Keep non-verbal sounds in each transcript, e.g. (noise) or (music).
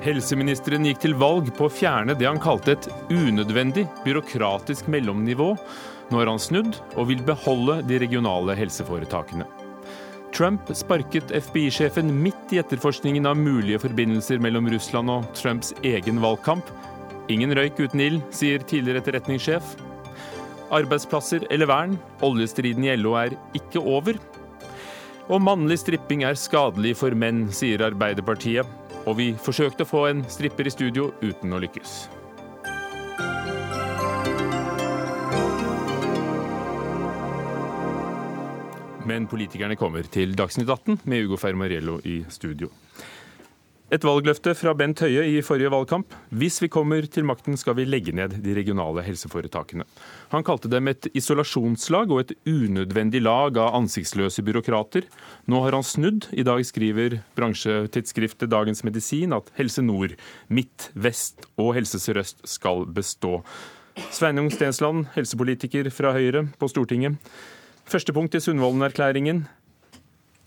Helseministeren gikk til valg på å fjerne det han kalte et unødvendig byråkratisk mellomnivå. Nå har han snudd og vil beholde de regionale helseforetakene. Trump sparket FBI-sjefen midt i etterforskningen av mulige forbindelser mellom Russland og Trumps egen valgkamp. Ingen røyk uten ild, sier tidligere etterretningssjef. Arbeidsplasser eller vern, oljestriden i LO er ikke over. Og mannlig stripping er skadelig for menn, sier Arbeiderpartiet. Og vi forsøkte å få en stripper i studio uten å lykkes. Men politikerne kommer til Dagsnytt 18 med Ugo Fermariello i studio. Et valgløfte fra Bent Høie i forrige valgkamp. Hvis vi kommer til makten, skal vi legge ned de regionale helseforetakene. Han kalte dem et isolasjonslag og et unødvendig lag av ansiktsløse byråkrater. Nå har han snudd. I dag skriver bransjetidsskriftet Dagens Medisin at Helse Nord, Midt, Vest og Helse Sør-Øst skal bestå. Sveinung Stensland, helsepolitiker fra Høyre på Stortinget. Første punkt i Sundvolden-erklæringen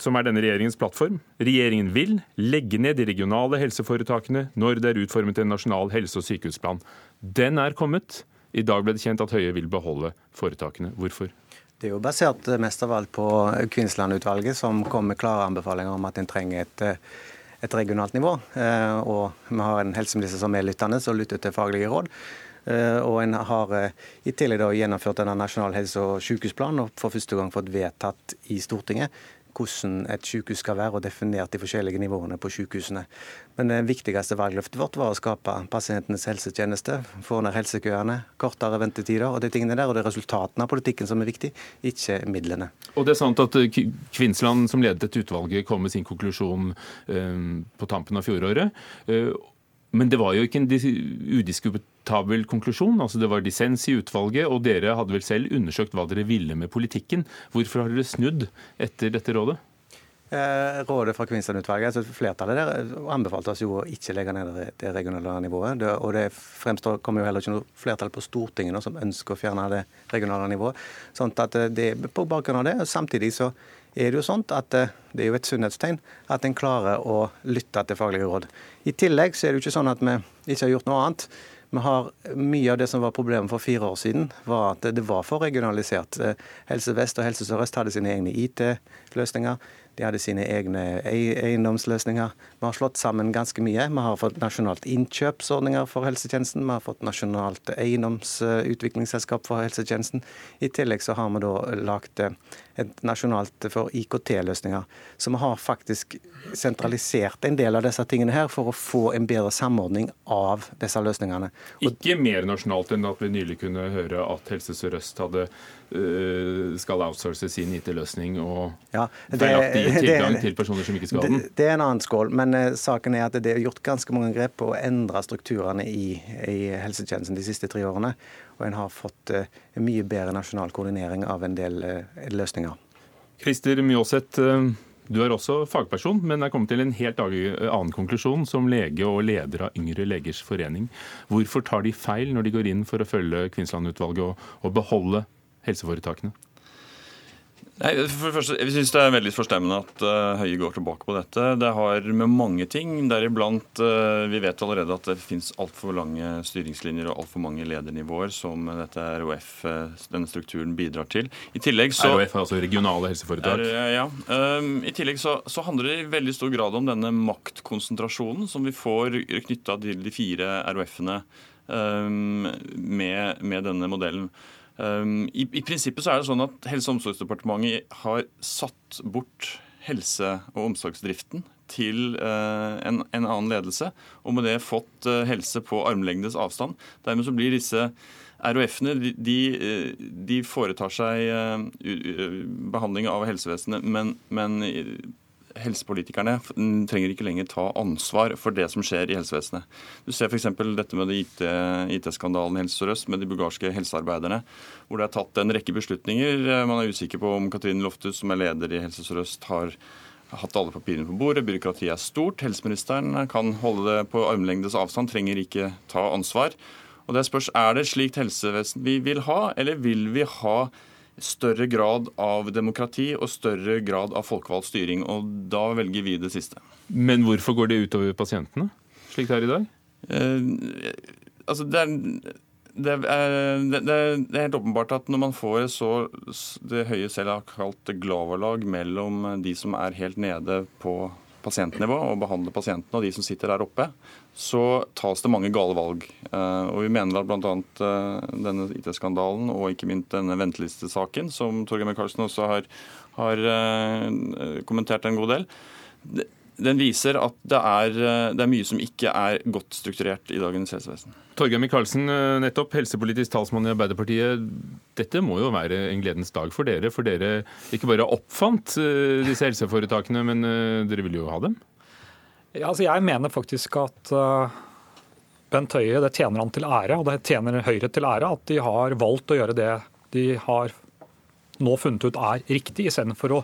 som er denne regjeringens plattform. Regjeringen vil legge ned de regionale helseforetakene når det er utformet en nasjonal helse- og sykehusplan. Den er kommet. I dag ble det kjent at Høie vil beholde foretakene. Hvorfor? Det er jo basert mest av alt på Kvinnsland-utvalget, som kom med klare anbefalinger om at en trenger et, et regionalt nivå. Eh, og vi har en helseminister som er lyttende og lytter til faglige råd. Eh, og en har eh, i tillegg gjennomført denne nasjonal helse- og sykehusplan og for første gang fått vedtatt i Stortinget hvordan et sykehus skal være, og definert de forskjellige nivåene på sykehusene. Men det viktigste valgløftet vårt var å skape pasientenes helsetjeneste, få ned helsekøene, kortere ventetider og de tingene der. Og det er resultatene av politikken som er viktig, ikke midlene. Og det er sant at eh, Kvinnsland, som ledet dette utvalget, kom med sin konklusjon eh, på tampen av fjoråret. Men det var jo ikke en udiskutabel konklusjon. altså Det var dissens i utvalget, og dere hadde vel selv undersøkt hva dere ville med politikken. Hvorfor har dere snudd etter dette rådet? Eh, rådet fra Kvinnsland-utvalget, altså Flertallet der anbefalte oss jo å ikke legge ned det regionale nivået. Det, og det fremstår, kommer jo heller ikke noe flertall på Stortinget nå som ønsker å fjerne det regionale nivået. Sånn at eh, det På bakgrunn av det, samtidig så er det jo sånn at eh, det er jo et sunnhetstegn at en klarer å lytte til faglige råd. I tillegg så er det jo ikke sånn at vi ikke har gjort noe annet. Vi har Mye av det som var problemet for fire år siden, var at det var for regionalisert. Eh, Helse Vest og Helse Sør-Øst hadde sine egne IT-løsninger. De hadde sine egne eiendomsløsninger. Vi har slått sammen ganske mye. Vi har fått nasjonalt innkjøpsordninger for helsetjenesten. Vi har fått nasjonalt eiendomsutviklingsselskap for helsetjenesten. I tillegg så har vi da lagt et nasjonalt for IKT-løsninger. Så vi har faktisk sentralisert en del av disse tingene her for å få en bedre samordning av disse løsningene. Ikke mer nasjonalt enn at vi nylig kunne høre at Helse Sør-Øst hadde skal outsource sin IT-løsning og ja, feilaktig tilgang til personer som ikke skal ha den? Det, det er en annen skål, men uh, saken er at det er gjort ganske mange grep på å endre strukturene i, i helsetjenesten de siste tre årene. Og en har fått uh, mye bedre nasjonal koordinering av en del uh, løsninger. Christer Mjåseth, du er også fagperson, men er kommet til en helt annen konklusjon som lege og leder av Yngre legers forening. Hvorfor tar de feil når de går inn for å følge Kvinnsland-utvalget og, og beholde helseforetakene? Nei, for det første, Jeg syns det er veldig forstemmende at uh, Høie går tilbake på dette. Det har med mange ting, deriblant uh, Vi vet allerede at det finnes altfor lange styringslinjer og altfor mange ledernivåer som dette ROF, eh, denne strukturen, bidrar til. I tillegg så, ROF er altså regionale helseforetak? Er, ja. Um, I tillegg så, så, handler det i veldig stor grad om denne maktkonsentrasjonen som vi får knytta til de fire ROF-ene um, med, med denne modellen. Um, i, i, prinsippet så er det sånn at Helse- og omsorgsdepartementet har satt bort helse- og omsorgsdriften til uh, en, en, annen ledelse, og med det fått uh, helse på armlengdes avstand. Dermed så blir disse RHF-ene de, de, de, foretar seg uh, behandling av helsevesenet, men, men helsepolitikerne trenger ikke lenger ta ansvar for det som skjer i helsevesenet. Du ser f.eks. dette med IT-skandalen i Helse Sør-Øst med de bulgarske helsearbeiderne, hvor det er tatt en rekke beslutninger. Man er usikker på om Katrine Loftus, som er leder i Helse Sør-Øst, har hatt alle papirene på bordet. Byråkratiet er stort. Helseministeren kan holde det på armlengdes avstand, trenger ikke ta ansvar. Og det spørs, Er det slikt helsevesen vi vil ha, eller vil vi ha større grad av demokrati og større grad av folkevalgt styring. Og da velger vi det siste. Men hvorfor går det utover pasientene? slik det er i dag? Eh, altså det er, det, er, det, er, helt åpenbart at når man får så det Høie selv har kalt glavalag mellom de som er helt nede på pasientnivå og behandler pasientene, og de som sitter der oppe, så tas det mange gale valg. Eh, og Vi mener at bl.a. Eh, denne IT-skandalen og ikke minst denne ventelistesaken, som Torgeir Micaelsen også har, har kommentert en god del, den viser at det er, det er, mye som ikke er godt strukturert i dagens helsevesen. Torgeir Micaelsen, eh, nettopp helsepolitisk talsmann i Arbeiderpartiet. Dette må jo være en gledens dag for dere, for dere ikke bare oppfant eh, disse helseforetakene, men eh, dere vil jo ha dem? Ja, altså jeg mener faktisk at Bent Høie, det tjener han til ære, og det tjener Høyre til ære at de har valgt å gjøre det de har nå funnet ut er riktig, istedenfor å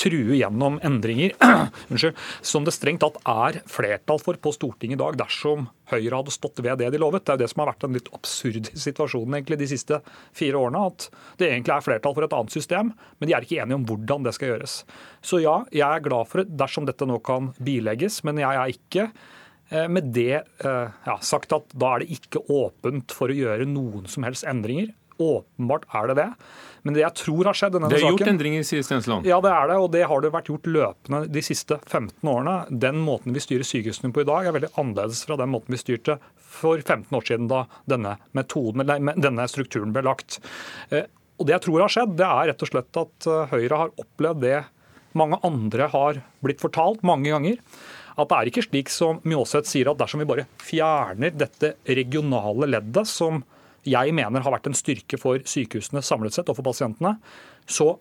true gjennom endringer (clears throat) som det strengt tatt er flertall for på Stortinget i dag, dersom Høyre hadde stått ved det de lovet. Det er jo det som har vært den litt absurd (laughs) situasjonen egentlig de siste fire årene. At det egentlig er flertall for et annet system, men de er ikke enige om hvordan det skal gjøres. Så ja, jeg er glad for det dersom dette nå kan bilegges, men jeg er ikke eh, med det eh, ja, sagt at da er det ikke åpent for å gjøre noen som helst endringer. Åpenbart er det det. Men det jeg tror har skjedd denne saken Det er gjort endringer, sier Stensland. Ja, det er det. Og det har det vært gjort løpende de siste 15 årene. Den måten vi styrer sykehusene på i dag, er veldig annerledes fra den måten vi styrte for 15 år siden, da denne, metoden, denne strukturen ble lagt. Eh, og Det jeg tror har skjedd, det er rett og slett at eh, Høyre har opplevd det mange andre har blitt fortalt mange ganger. At det er ikke slik som Mjåseth sier, at dersom vi bare fjerner dette regionale leddet som jeg mener har vært en styrke for sykehusene samlet sett og for pasientene, så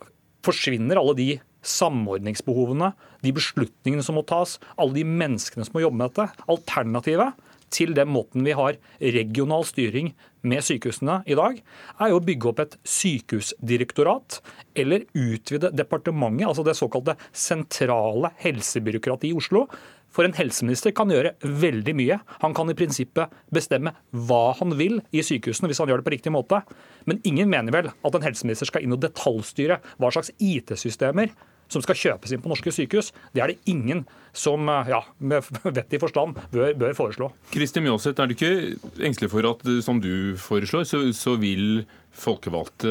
forsvinner alle de samordningsbehovene, de beslutningene som må tas, alle de menneskene som må jobbe med dette. Alternativet til den måten vi har regional styring med sykehusene i dag, er jo å bygge opp et sykehusdirektorat eller utvide departementet, altså det såkalte sentrale helsebyråkratiet i Oslo, for en helseminister kan gjøre veldig mye. Han kan i prinsippet bestemme hva han vil i sykehusene hvis han gjør det på riktig måte. Men ingen mener vel at en helseminister skal inn og detaljstyre hva slags IT-systemer som skal kjøpes inn på norske sykehus. Det er det ingen som ja, med (laughs) vettig forstand bør, bør foreslå. Kristin Mjåseth, er du ikke engstelig for at som du foreslår, så, så vil folkevalgte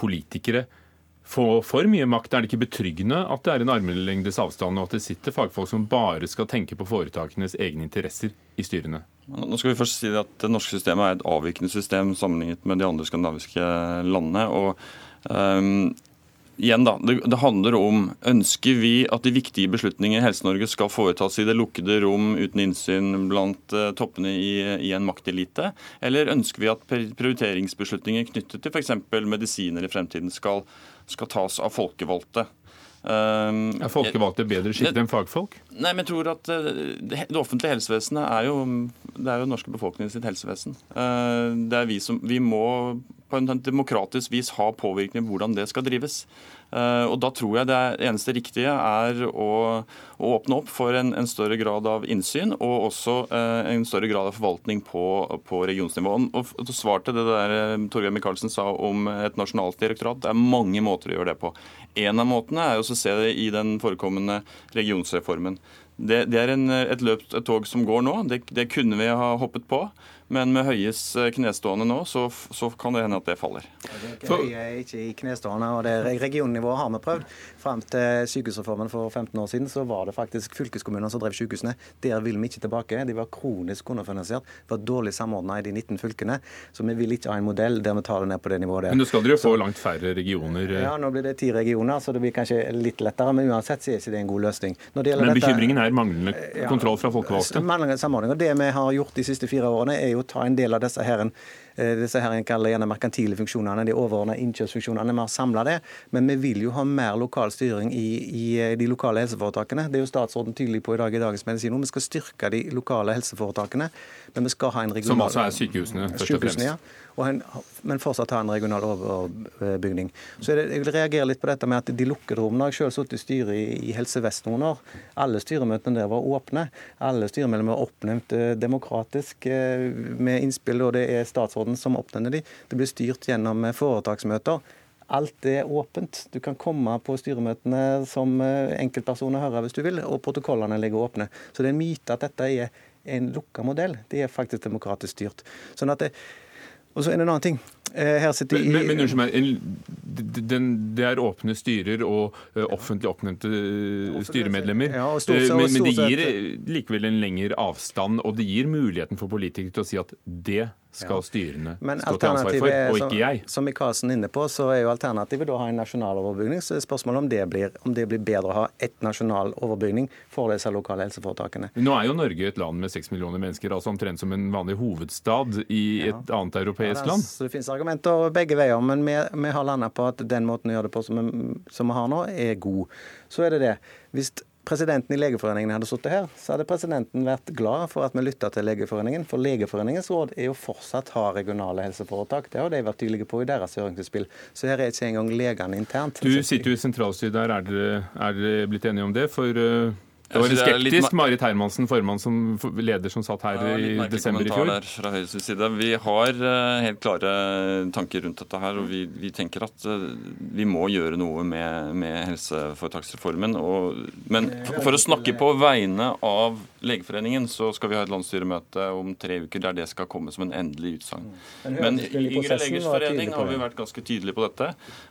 politikere få for mye makt? Er det ikke betryggende at det er en armlengdes avstand, og at det sitter fagfolk som bare skal tenke på foretakenes egne interesser i styrene? Nå skal vi først si at Det norske systemet er et avvikende system sammenlignet med de andre skandinaviske landene. og um, igjen da, det, det, handler om ønsker vi at de viktige beslutninger i Helse-Norge skal foretas i det lukkede rom uten innsyn blant uh, toppene i, i, en maktelite, eller ønsker vi at prioriteringsbeslutninger knyttet til f.eks. medisiner i fremtiden skal skal tas av folkevalgte. Um, er folkevalgte bedre skikket enn fagfolk? Nei, men jeg tror at Det, Det offentlige helsevesenet er jo det er jo norske befolkningen sitt helsevesen. Uh, det er vi som Vi må på en demokratisk vis ha påvirkning på hvordan det skal drives. Eh, og Da tror jeg det eneste riktige er å, å åpne opp for en, en, større grad av innsyn og også eh, en større grad av forvaltning på, på regionsnivå. Og, og Svar til det der eh, Torgeir Micaelsen sa om et nasjonalt direktorat. Det er mange måter å gjøre det på. En av måtene er å se det i den forekommende regionsreformen. Det, det er en, et løpt tog som går nå. Det, det kunne vi ha hoppet på. Men med Høies eh, knestående nå, så, så, kan det hende at det faller. Høie er ikke i knestående, og det regionnivået har vi prøvd. Fram til sykehusreformen for 15 år siden så var det faktisk fylkeskommunene som drev sykehusene. Der vil vi ikke tilbake. De var kronisk underfinansiert, var dårlig samordna i de 19 fylkene. Så vi vil ikke ha en modell der vi tar det ned på det nivået der. Men nå skal dere jo få langt færre regioner? Ja, nå blir det ti regioner, så det blir kanskje litt lettere. Men uansett så er ikke det en god løsning. men bekymringen er manglende kontroll fra folkevalgte? Manglende samordning. Og det vi har gjort de siste fire årene, er jo jo ta en del av disse her, eh, disse her en kaller gjerne merkantile funksjonene, de overordna innkjøpsfunksjonene. Vi har samla det, men vi vil jo ha mer lokal styring i, i, eh, de lokale helseforetakene. Det er jo statsråden tydelig på i dag i Dagens Medisin. Vi skal styrke de lokale helseforetakene, men vi skal ha en regional Som altså er sykehusene, først og fremst? Ja en, men fortsatt ha en regional overbygning. Så det, Jeg vil reagere litt på dette med at de lukkede rommene har jeg selv sittet i styret i, i Helse Vest noen år. Alle styremøtene der var åpne. Alle styremedlemmer var oppnevnt eh, demokratisk eh, med innspill, og det er statsråden som oppnevner de. Det blir styrt gjennom eh, foretaksmøter Alt er åpent. Du kan komme på styremøtene som enkeltperson enkeltpersoner hører hvis du vil, og protokollene ligger åpne. Så det er en myte at dette er en lukka modell. Det er faktisk demokratisk styrt. Sånn at det, og så er det en annen ting. Eh, her sitter men, men, men unnskyld meg, det er åpne styrer og uh, offentlig oppnevnte uh, styremedlemmer. Ja, uh, men, men, det gir likevel en lengre avstand, og det gir muligheten for politikere til å si at det skal styrene ja. stå til ansvar for, og ikke jeg. Som Micaelsen er inne på, så er jo alternativet å ha en nasjonal overbygning. Så er spørsmålet om det, blir, om det blir bedre å ha ett nasjonal overbygning for disse lokale helseforetakene. Nå er jo Norge et land med seks millioner mennesker, altså omtrent som en vanlig hovedstad i ja. et annet europeisk ja, land. Så det finnes argumenter begge veier, men vi, vi har landa på at den måten å gjøre det på som vi, som vi har nå, er god. Så er det det. Hvis presidenten i Legeforeningen hadde sittet her, så hadde presidenten vært glad for at vi lytta til Legeforeningen. For Legeforeningens råd er jo fortsatt ha regionale helseforetak. Det har de vært tydelige på i deres høringsutspill. Så her er ikke engang legene internt. Du sitter jo i sentralstyret der. Er dere, er dere blitt enige om det? For uh det var skeptisk Marit Hermansen, formann som leder, som satt her ja, i desember i fjor. Der fra Høyres side. Vi har uh, helt klare tanker rundt dette her. og Vi, vi tenker at uh, vi må gjøre noe med, med helseforetaksreformen. Og, men for å snakke på vegne av Legeforeningen, så skal vi ha et landsstyremøte om tre uker der det skal komme som en endelig utsagn. Men i Yngre legers forening har vi vært ganske tydelige på dette.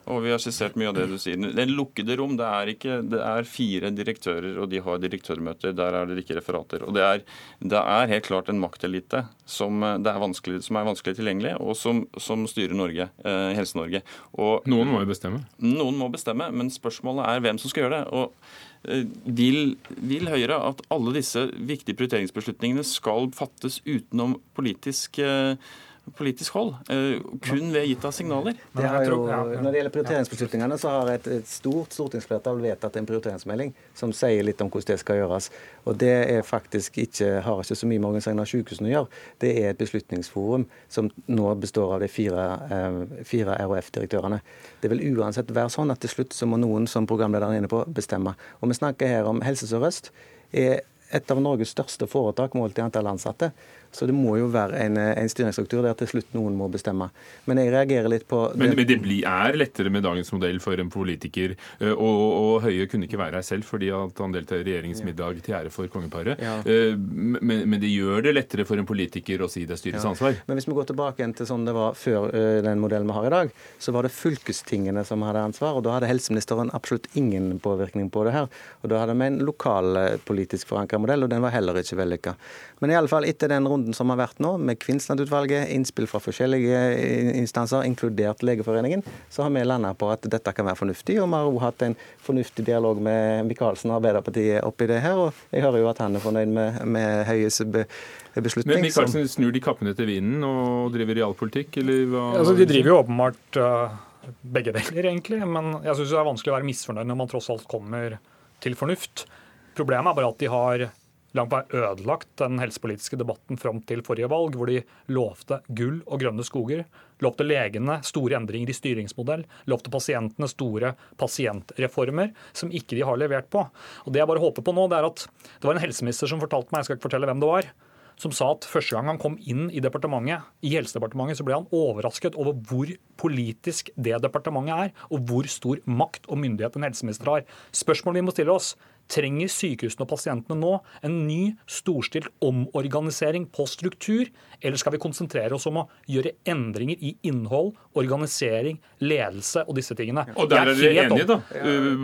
Og vi har skissert mye av det du sier. Det er lukkede rom. Det er, ikke, det er fire direktører, og de har direktørmøter. Der er det ikke referater. Og det er, det er helt klart en maktelite som, er vanskelig, som er vanskelig tilgjengelig, og som, som styrer Norge, eh, Helse-Norge. Noen må jo bestemme? Noen må bestemme, men spørsmålet er hvem som skal gjøre det. og eh, vil, vil, Høyre at alle disse viktige prioriteringsbeslutningene skal fattes utenom politisk eh, politisk hold, eh, kun ved gitt av signaler. Det jo, når det gjelder prioriteringsbeslutningene, så har et, et stort stortingsflertall vedtatt en prioriteringsmelding som sier litt om hvordan det skal gjøres. Og Det er faktisk ikke, har ikke så mye med organiseringen av sykehusene å gjøre. Det er et beslutningsforum som nå består av de fire, eh, fire RHF-direktørene. Det vil uansett være sånn at til slutt så må noen, som programlederen er inne på, bestemme. Og Vi snakker her om Helse Sør-Øst. er et av Norges største foretak målt i antall ansatte. Så det må jo være en, en styringsstruktur der til slutt noen må bestemme. Men jeg reagerer litt på Men, men det blir, er lettere med dagens modell for en politiker. Og, og, Høie kunne ikke være her selv fordi han deltar i regjeringens middag til ære for kongeparet. Ja. Men, men, det gjør det lettere for en politiker å si det er styrets ja. ansvar. Men hvis vi går tilbake til sånn det var før den modellen vi har i dag, så var det fylkestingene som hadde ansvar. og Da hadde helseministeren absolutt ingen påvirkning på det her. Og Da hadde vi en lokalpolitisk forankra modell, og den var heller ikke vellykka. Men i alle fall etter den runden som har vært nå, med Kvinnsland-utvalget, innspill fra forskjellige instanser, inkludert Legeforeningen, så har vi landa på at dette kan være fornuftig. Og vi har òg hatt en fornuftig dialog med Micaelsen og Arbeiderpartiet oppi det her. Og jeg hører jo at han er fornøyd med, med Høies beslutning. Men Micaelsen snur de kappene til vinden og driver realpolitikk, eller hva? Altså, de driver jo åpenbart uh, begge deler, egentlig. Men jeg syns det er vanskelig å være misfornøyd når man tross alt kommer til fornuft. Problemet er bare at de har langt vei ødelagt den helsepolitiske debatten fram til forrige valg, hvor de lovte gull og grønne skoger, lovte legene store endringer i styringsmodell, lovte pasientene store pasientreformer, som ikke de har levert på. Og Det jeg bare håper på nå, det er at det var en helseminister som fortalte meg, jeg skal ikke fortelle hvem det var, som sa at første gang han kom inn i departementet, i Helsedepartementet, så ble han overrasket over hvor politisk det departementet er, og hvor stor makt og myndighet en helseminister har. Spørsmålet vi må stille oss, Trenger sykehusene og pasientene nå en ny, storstilt omorganisering på struktur, eller skal vi konsentrere oss om å gjøre endringer i innhold, organisering, ledelse og disse tingene? Og der er dere enige, da?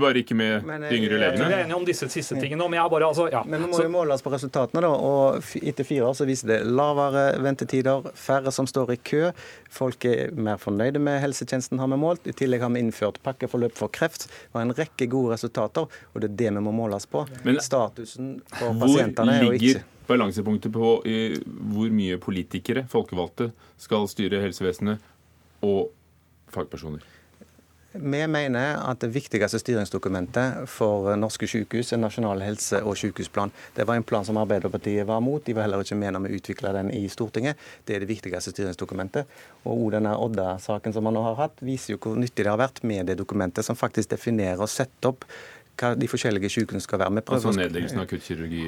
Bare ikke med men, de yngre legene? Vi er enige om disse siste tingene. Men, bare, altså, ja. men nå må vi måles oss på resultatene, da. Og etter fire år så viser det lavere ventetider, færre som står i kø. Folk er mer fornøyde med helsetjenesten, har vi målt. I tillegg har vi innført pakkeforløp for kreft. Vi har en rekke gode resultater, og det er det vi må måle måles på. Men Statusen for pasientene er jo ikke balansepunktet på hvor mye politikere, folkevalgte, skal styre helsevesenet, og fagpersoner? Vi mener at det viktigste styringsdokumentet for norske sykehus er Nasjonal helse- og sykehusplan. Det var en plan som Arbeiderpartiet var mot. De var heller ikke med når vi utvikla den i Stortinget. Det er det viktigste styringsdokumentet. Og denne Odda-saken som man nå har hatt, viser jo hvor nyttig det har vært med det dokumentet, som faktisk definerer og setter opp hva de forskjellige sykehusene skal være. altså nedleggelsen av akuttkirurgi?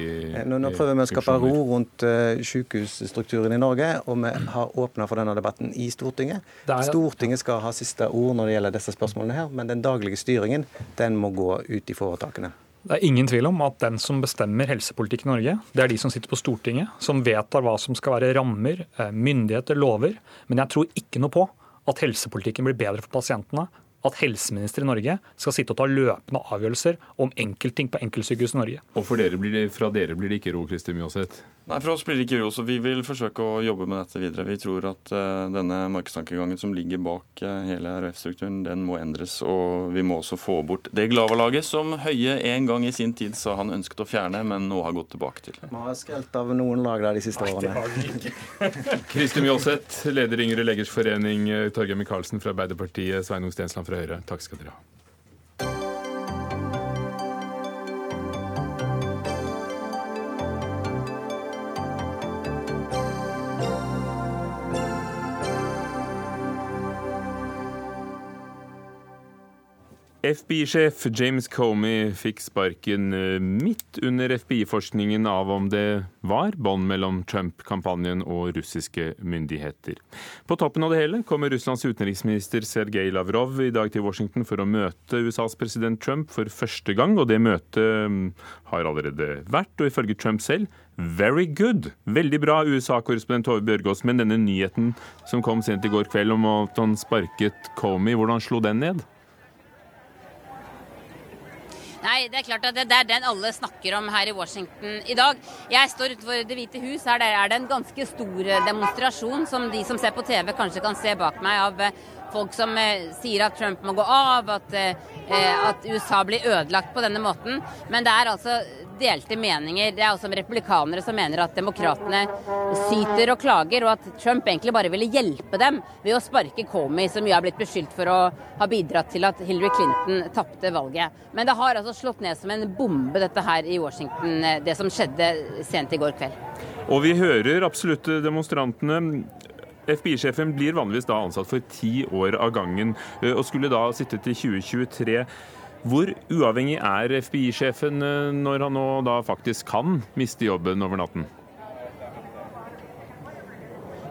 Nå, nå, prøver vi å skape ro rundt uh, sykehusstrukturen i Norge, og vi har åpna for denne debatten i Stortinget. Er... Stortinget skal ha siste ord når det gjelder disse spørsmålene her, men den daglige styringen den må gå ut i foretakene. Det er ingen tvil om at den som bestemmer helsepolitikk i Norge, det er de som sitter på Stortinget, som vedtar hva som skal være rammer, eh, myndigheter, lover. Men jeg tror ikke noe på at helsepolitikken blir bedre for pasientene at helseminister i Norge skal sitte og ta løpende avgjørelser om enkeltting på enkeltsykehus i Norge. Og for dere det, fra dere blir det ikke ro, Kristin Mjåseth? Nei, For oss blir det ikke ro, så vi vil forsøke å jobbe med dette videre. Vi tror at uh, denne markedstankegangen som ligger bak uh, hele RF-strukturen, den må endres. Og vi må også få bort det glavalaget som Høie en gang i sin tid sa han ønsket å fjerne, men nå har gått tilbake til. Vi har skrelt av noen lag der de siste årene. Kristin Mjåseth, leder Yngre legers forening, Torgeir Micaelsen fra Arbeiderpartiet, Sveinung Stensland fra Høyre. Takk skal dere ha. FBI-sjef James Comey fikk sparken eh, midt under FBI-forskningen av om det var bånd mellom Trump-kampanjen og russiske myndigheter. På toppen av det hele kommer Russlands utenriksminister Sergej Lavrov i dag til Washington for å møte USAs president Trump for første gang, og det møtet mm, har allerede vært, og ifølge Trump selv Very good. Veldig bra, USA-korrespondent Tove Bjørgaas. Men denne nyheten som kom sent i går kveld om at han sparket Comey, hvordan slo den ned? Nei, det er klart at det, er den alle snakker om her i Washington i dag. Jeg står utenfor Det hvite hus. Her er det en ganske stor eh, demonstrasjon som de som ser på TV kanskje kan se bak meg, av eh, folk som eh, sier at Trump må gå av, at, at USA blir ødelagt på denne måten. Men det er altså delte meninger. Det er også republikanere som mener at demokratene syter og klager, og at Trump egentlig bare ville hjelpe dem ved å sparke Comey, som jo er blitt beskyldt for å ha bidratt til at Hillary Clinton tapte valget. Men det har altså slått ned som en bombe, dette her i Washington, det som skjedde sent i går kveld. Og vi hører absolutt demonstrantene. FBI-sjefen blir vanligvis da ansatt for ti år av gangen, og skulle da sitte til 2023. Hvor uavhengig er FBI-sjefen eh, når han nå da faktisk kan miste jobben over natten?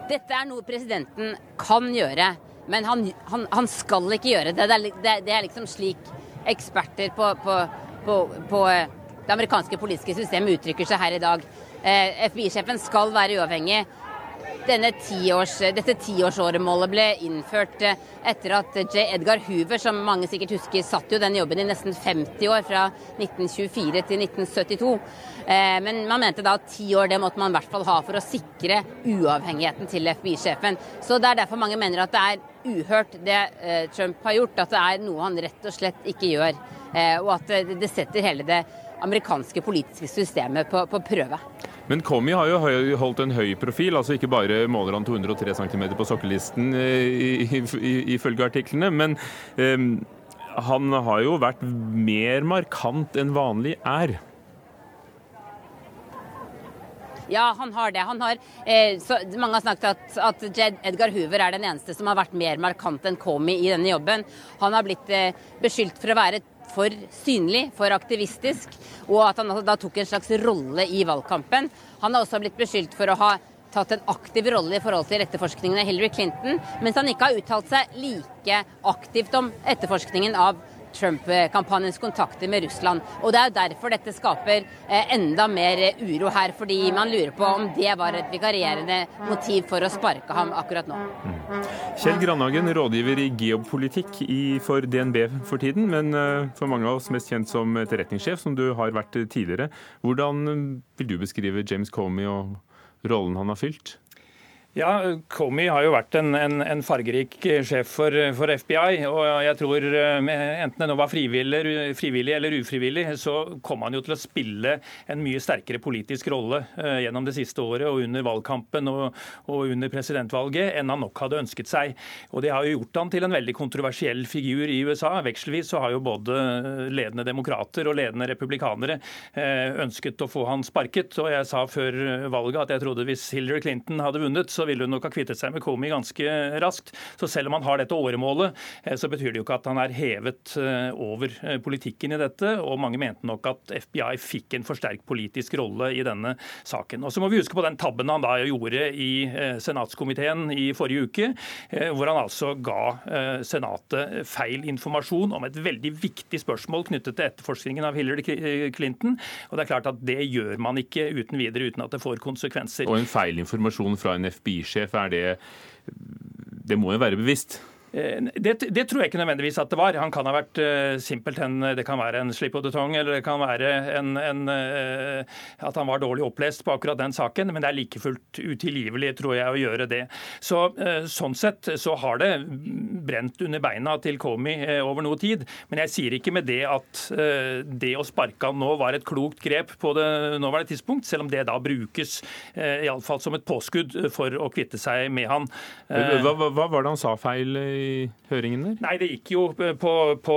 Dette er noe presidenten kan gjøre, men han, han, han skal ikke gjøre det. Det er, det er, liksom slik eksperter på, på, på, på eh, det amerikanske politiske systemet uttrykker seg her i dag. Eh, FBI-sjefen skal være uavhengig tiårs, dette tiårsåremålet ble innført eh, etter at J. Edgar Hoover, som mange sikkert husker, satt jo den jobben i nesten 50 år, fra 1924 til 1972. Eh, men man mente da at ti år det måtte man i hvert fall ha for å sikre uavhengigheten til FBI-sjefen. Så det er derfor mange mener at det er uhørt det eh, Trump har gjort, at det er noe han rett og slett ikke gjør. Og at det setter hele det amerikanske politiske systemet på, på prøve. Men Comey har jo holdt en høy profil. altså Ikke bare måler han 203 cm på sokkelisten eh, ifølge artiklene, men um, han har jo vært mer markant enn vanlig er. Ja, han har det. Han har, eh, så, mange har snakket at, at Edgar Hoover er den eneste som har vært mer markant enn Comey i denne jobben. Han har blitt eh, beskyldt for å være for synlig, for aktivistisk, og at han da tok en slags rolle i valgkampen. Han har også blitt beskyldt for å ha tatt en aktiv rolle i forhold til etterforskningen av Hillary Clinton, mens han ikke har uttalt seg like aktivt om etterforskningen av Trump-kampanjens kontakter med Russland. Og Det er jo derfor dette skaper eh, enda mer uro her, fordi man lurer på om det var et vikarierende motiv for å sparke ham akkurat nå. Mm. Kjell Grandhagen, rådgiver i geopolitikk for DNB for tiden, men eh, for mange av oss mest kjent som etterretningssjef, som du har vært tidligere. Hvordan vil du beskrive James Comey og rollen han har fylt? Ja, Comey har jo vært en, en, en fargerik sjef for, for, FBI. og jeg tror eh, Enten det nå var frivillig, frivillig, eller ufrivillig, så kom han jo til å spille en mye sterkere politisk rolle uh, gjennom det siste året og under valgkampen og, og, under presidentvalget enn han nok hadde ønsket seg. Og Det har jo gjort han til en veldig kontroversiell figur i USA. Vekselvis så har jo både ledende demokrater og ledende republikanere uh, ønsket å få han sparket. og Jeg sa før valget at jeg trodde hvis Hillary Clinton hadde vunnet, så ville hun nok ha kvittet seg med Comey ganske raskt. Så selv om han har dette åremålet, så betyr det jo ikke at han er hevet over politikken i dette. Og mange mente nok at FBI fikk en for sterk politisk rolle i denne saken. Og så må vi huske på den tabben han da gjorde i senatskomiteen i forrige uke, hvor han altså ga Senatet feil informasjon om et veldig viktig spørsmål knyttet til etterforskningen av Hillary Clinton. Og det er klart at Det gjør man ikke uten videre uten at det får konsekvenser. Og en feilinformasjon fra en FBI-sjef, er det Det må jo være bevisst? Eh, det, det, tror jeg ikke nødvendigvis at det var. Han kan ha vært uh, simpelthen Det kan være en slip of the tongue, eller det kan være en, en, uh, at han var dårlig opplest på akkurat den saken. Men det er like fullt utilgivelig, tror jeg, å gjøre det. Så uh, Sånn sett så har det brent under beina til Comey over noe tid. Men jeg sier ikke med det at det å sparke han nå var et klokt grep på det nåværende tidspunkt, selv om det da brukes iallfall som et påskudd for å kvitte seg med han. Hva, hva, hva var det han sa feil? i høringen der? Nei, Det gikk jo på, på,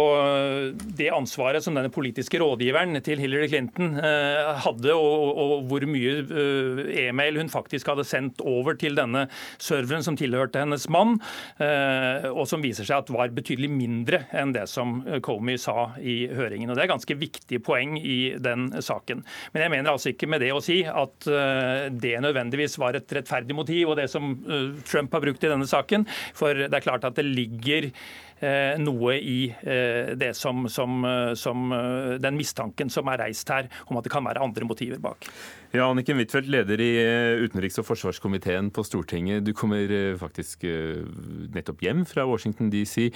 det ansvaret som denne politiske rådgiveren til Hillary Clinton eh, hadde, og, og, hvor mye eh, e-mail hun faktisk hadde sendt over til denne serveren som tilhørte hennes mann, eh, og som viser seg at var betydelig mindre enn det som Comey sa i høringen. Og Det er ganske viktige poeng i den saken. Men jeg mener altså ikke med det å si at det nødvendigvis var et rettferdig motiv, og det som Trump har brukt i denne saken. For det er klart at det ligger eh, noe i eh, det som, som, eh, som, den mistanken som er reist her, om at det kan være andre motiver bak. Ja, Anniken Huitfeldt, leder i utenriks- og forsvarskomiteen på Stortinget. Du kommer faktisk nettopp hjem fra Washington DC.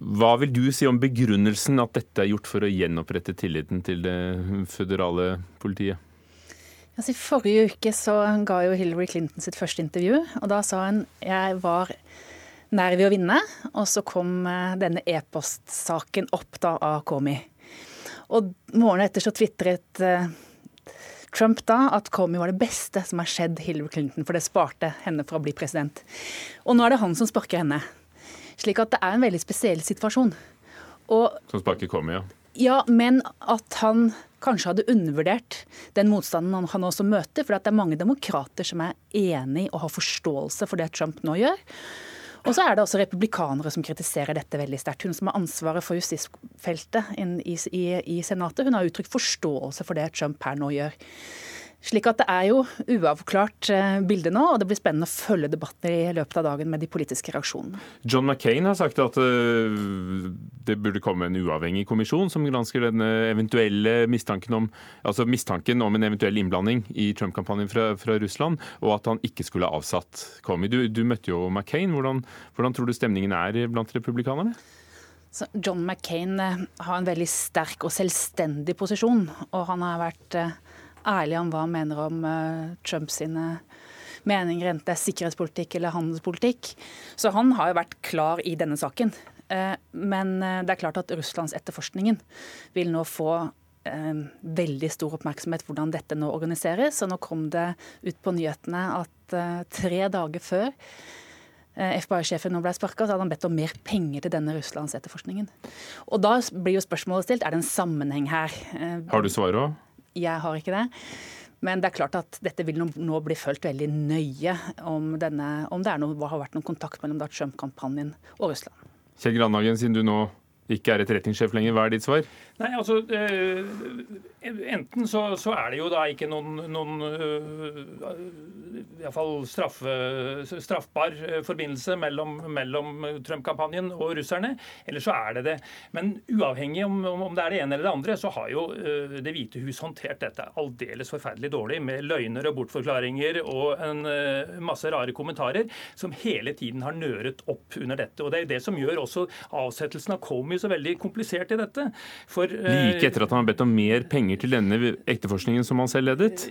Hva vil du si om begrunnelsen at dette er gjort for å gjenopprette tilliten til det føderale politiet? Altså, I forrige uke så ga jo Hillary Clinton sitt første intervju, og da sa hun jeg var nær ved å vinne. Og så kom eh, denne e-postsaken opp da av Comey. Og morgenen etter så tvitret eh, Trump da at Comey var det beste som har skjedd Hillary Clinton, for det sparte henne for å bli president. Og nå er det han som sparker henne. Slik at det er en veldig spesiell situasjon. Og, som sparker Comey, ja. Ja, men at han kanskje hadde undervurdert den motstanden han også møter. For det er mange demokrater som er enig og har forståelse for det Trump nå gjør. Og så er det også republikanere som kritiserer dette veldig sterkt. Hun som har ansvaret for justisfeltet i, i, i Senatet, hun har uttrykt forståelse for det Trump her nå gjør. Slik at det er jo uavklart eh, bilde nå, og det blir spennende å følge debatten i løpet av dagen med de politiske reaksjonene. John McCain har sagt at eh, det burde komme en uavhengig kommisjon som gransker denne eventuelle mistanken om, altså mistanken om en eventuell innblanding i Trump-kampanjen fra, fra, Russland, og at han ikke skulle ha avsatt Comey. Du, du møtte jo McCain. Hvordan, hvordan tror du stemningen er blant republikanerne? Så John McCain eh, har en veldig sterk og selvstendig posisjon, og han har vært ærlig om hva han mener om uh, Trumps meninger, enten det er sikkerhetspolitikk eller handelspolitikk. Så han har jo vært klar i denne saken. Uh, men uh, det er klart at Russlands etterforskningen vil nå få veldig stor oppmerksomhet hvordan dette nå organiseres. Og nå kom det ut på nyhetene at tre dager før FBI-sjefen ble sparka, så hadde han bedt om mer penger til denne Russlands-etterforskningen. Og da blir jo spørsmålet stilt, er det en sammenheng her? Har du svaret òg? Jeg har ikke det. Men det er klart at dette vil nå bli følt veldig nøye om, denne, om det noe, har vært noen kontakt mellom Trump-kampanjen og Russland. Kjell Grandhagen, siden du nå ikke er etterretningssjef lenger, hva er ditt svar? Nei, altså, eh, Enten så, så, er det jo da ikke noen, noen uh, i fall straffe, straffbar uh, forbindelse mellom, mellom Trump-kampanjen og russerne, eller så er det det. Men uavhengig om, om, det er det ene eller det andre, så har jo uh, Det hvite hus håndtert dette aldeles forferdelig dårlig, med løgner og bortforklaringer og en masse rare kommentarer som hele tiden har nøret opp under dette. Og Det er det som gjør også avsettelsen av Comey så veldig komplisert i dette. For Like etter at han har bedt om mer penger til denne etterforskningen som han selv ledet?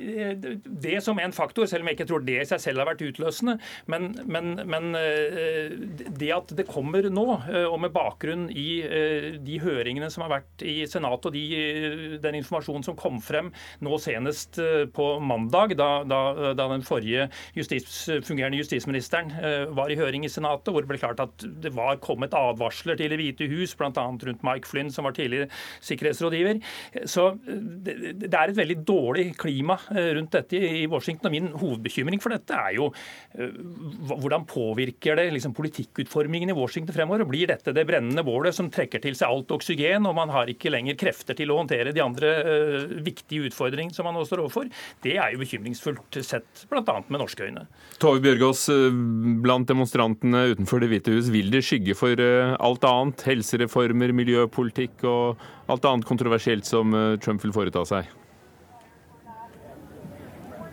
Det som en faktor, selv om jeg ikke tror det i seg selv har vært utløsende. Men, men, men eh, det at det kommer nå, eh, og med bakgrunn i eh, de høringene som har vært i Senatet, og de, den informasjonen som kom frem nå senest på mandag, da, da, da den forrige justis, fungerende justisministeren var i høring i Senatet, hvor det ble klart at det var kommet advarsler til Det hvite hus, bl.a. rundt Mike Flynn, som var tidligere sikkerhetsrådgiver. Så det er et veldig dårlig klima rundt dette i Washington. og Min hovedbekymring for dette er jo hvordan påvirker det liksom, politikkutformingen i Washington fremover? Blir dette det brennende bålet som trekker til seg alt oksygen, og man har ikke lenger krefter til å håndtere de andre viktige utfordringene som man nå står overfor? Det er jo bekymringsfullt sett bl.a. med norske øyne. Tove Bjørgaas, blant demonstrantene utenfor Det hvite hus, vil det skygge for alt annet? Helsereformer, miljøpolitikk og alt annet kontroversielt som Trump vil foreta seg?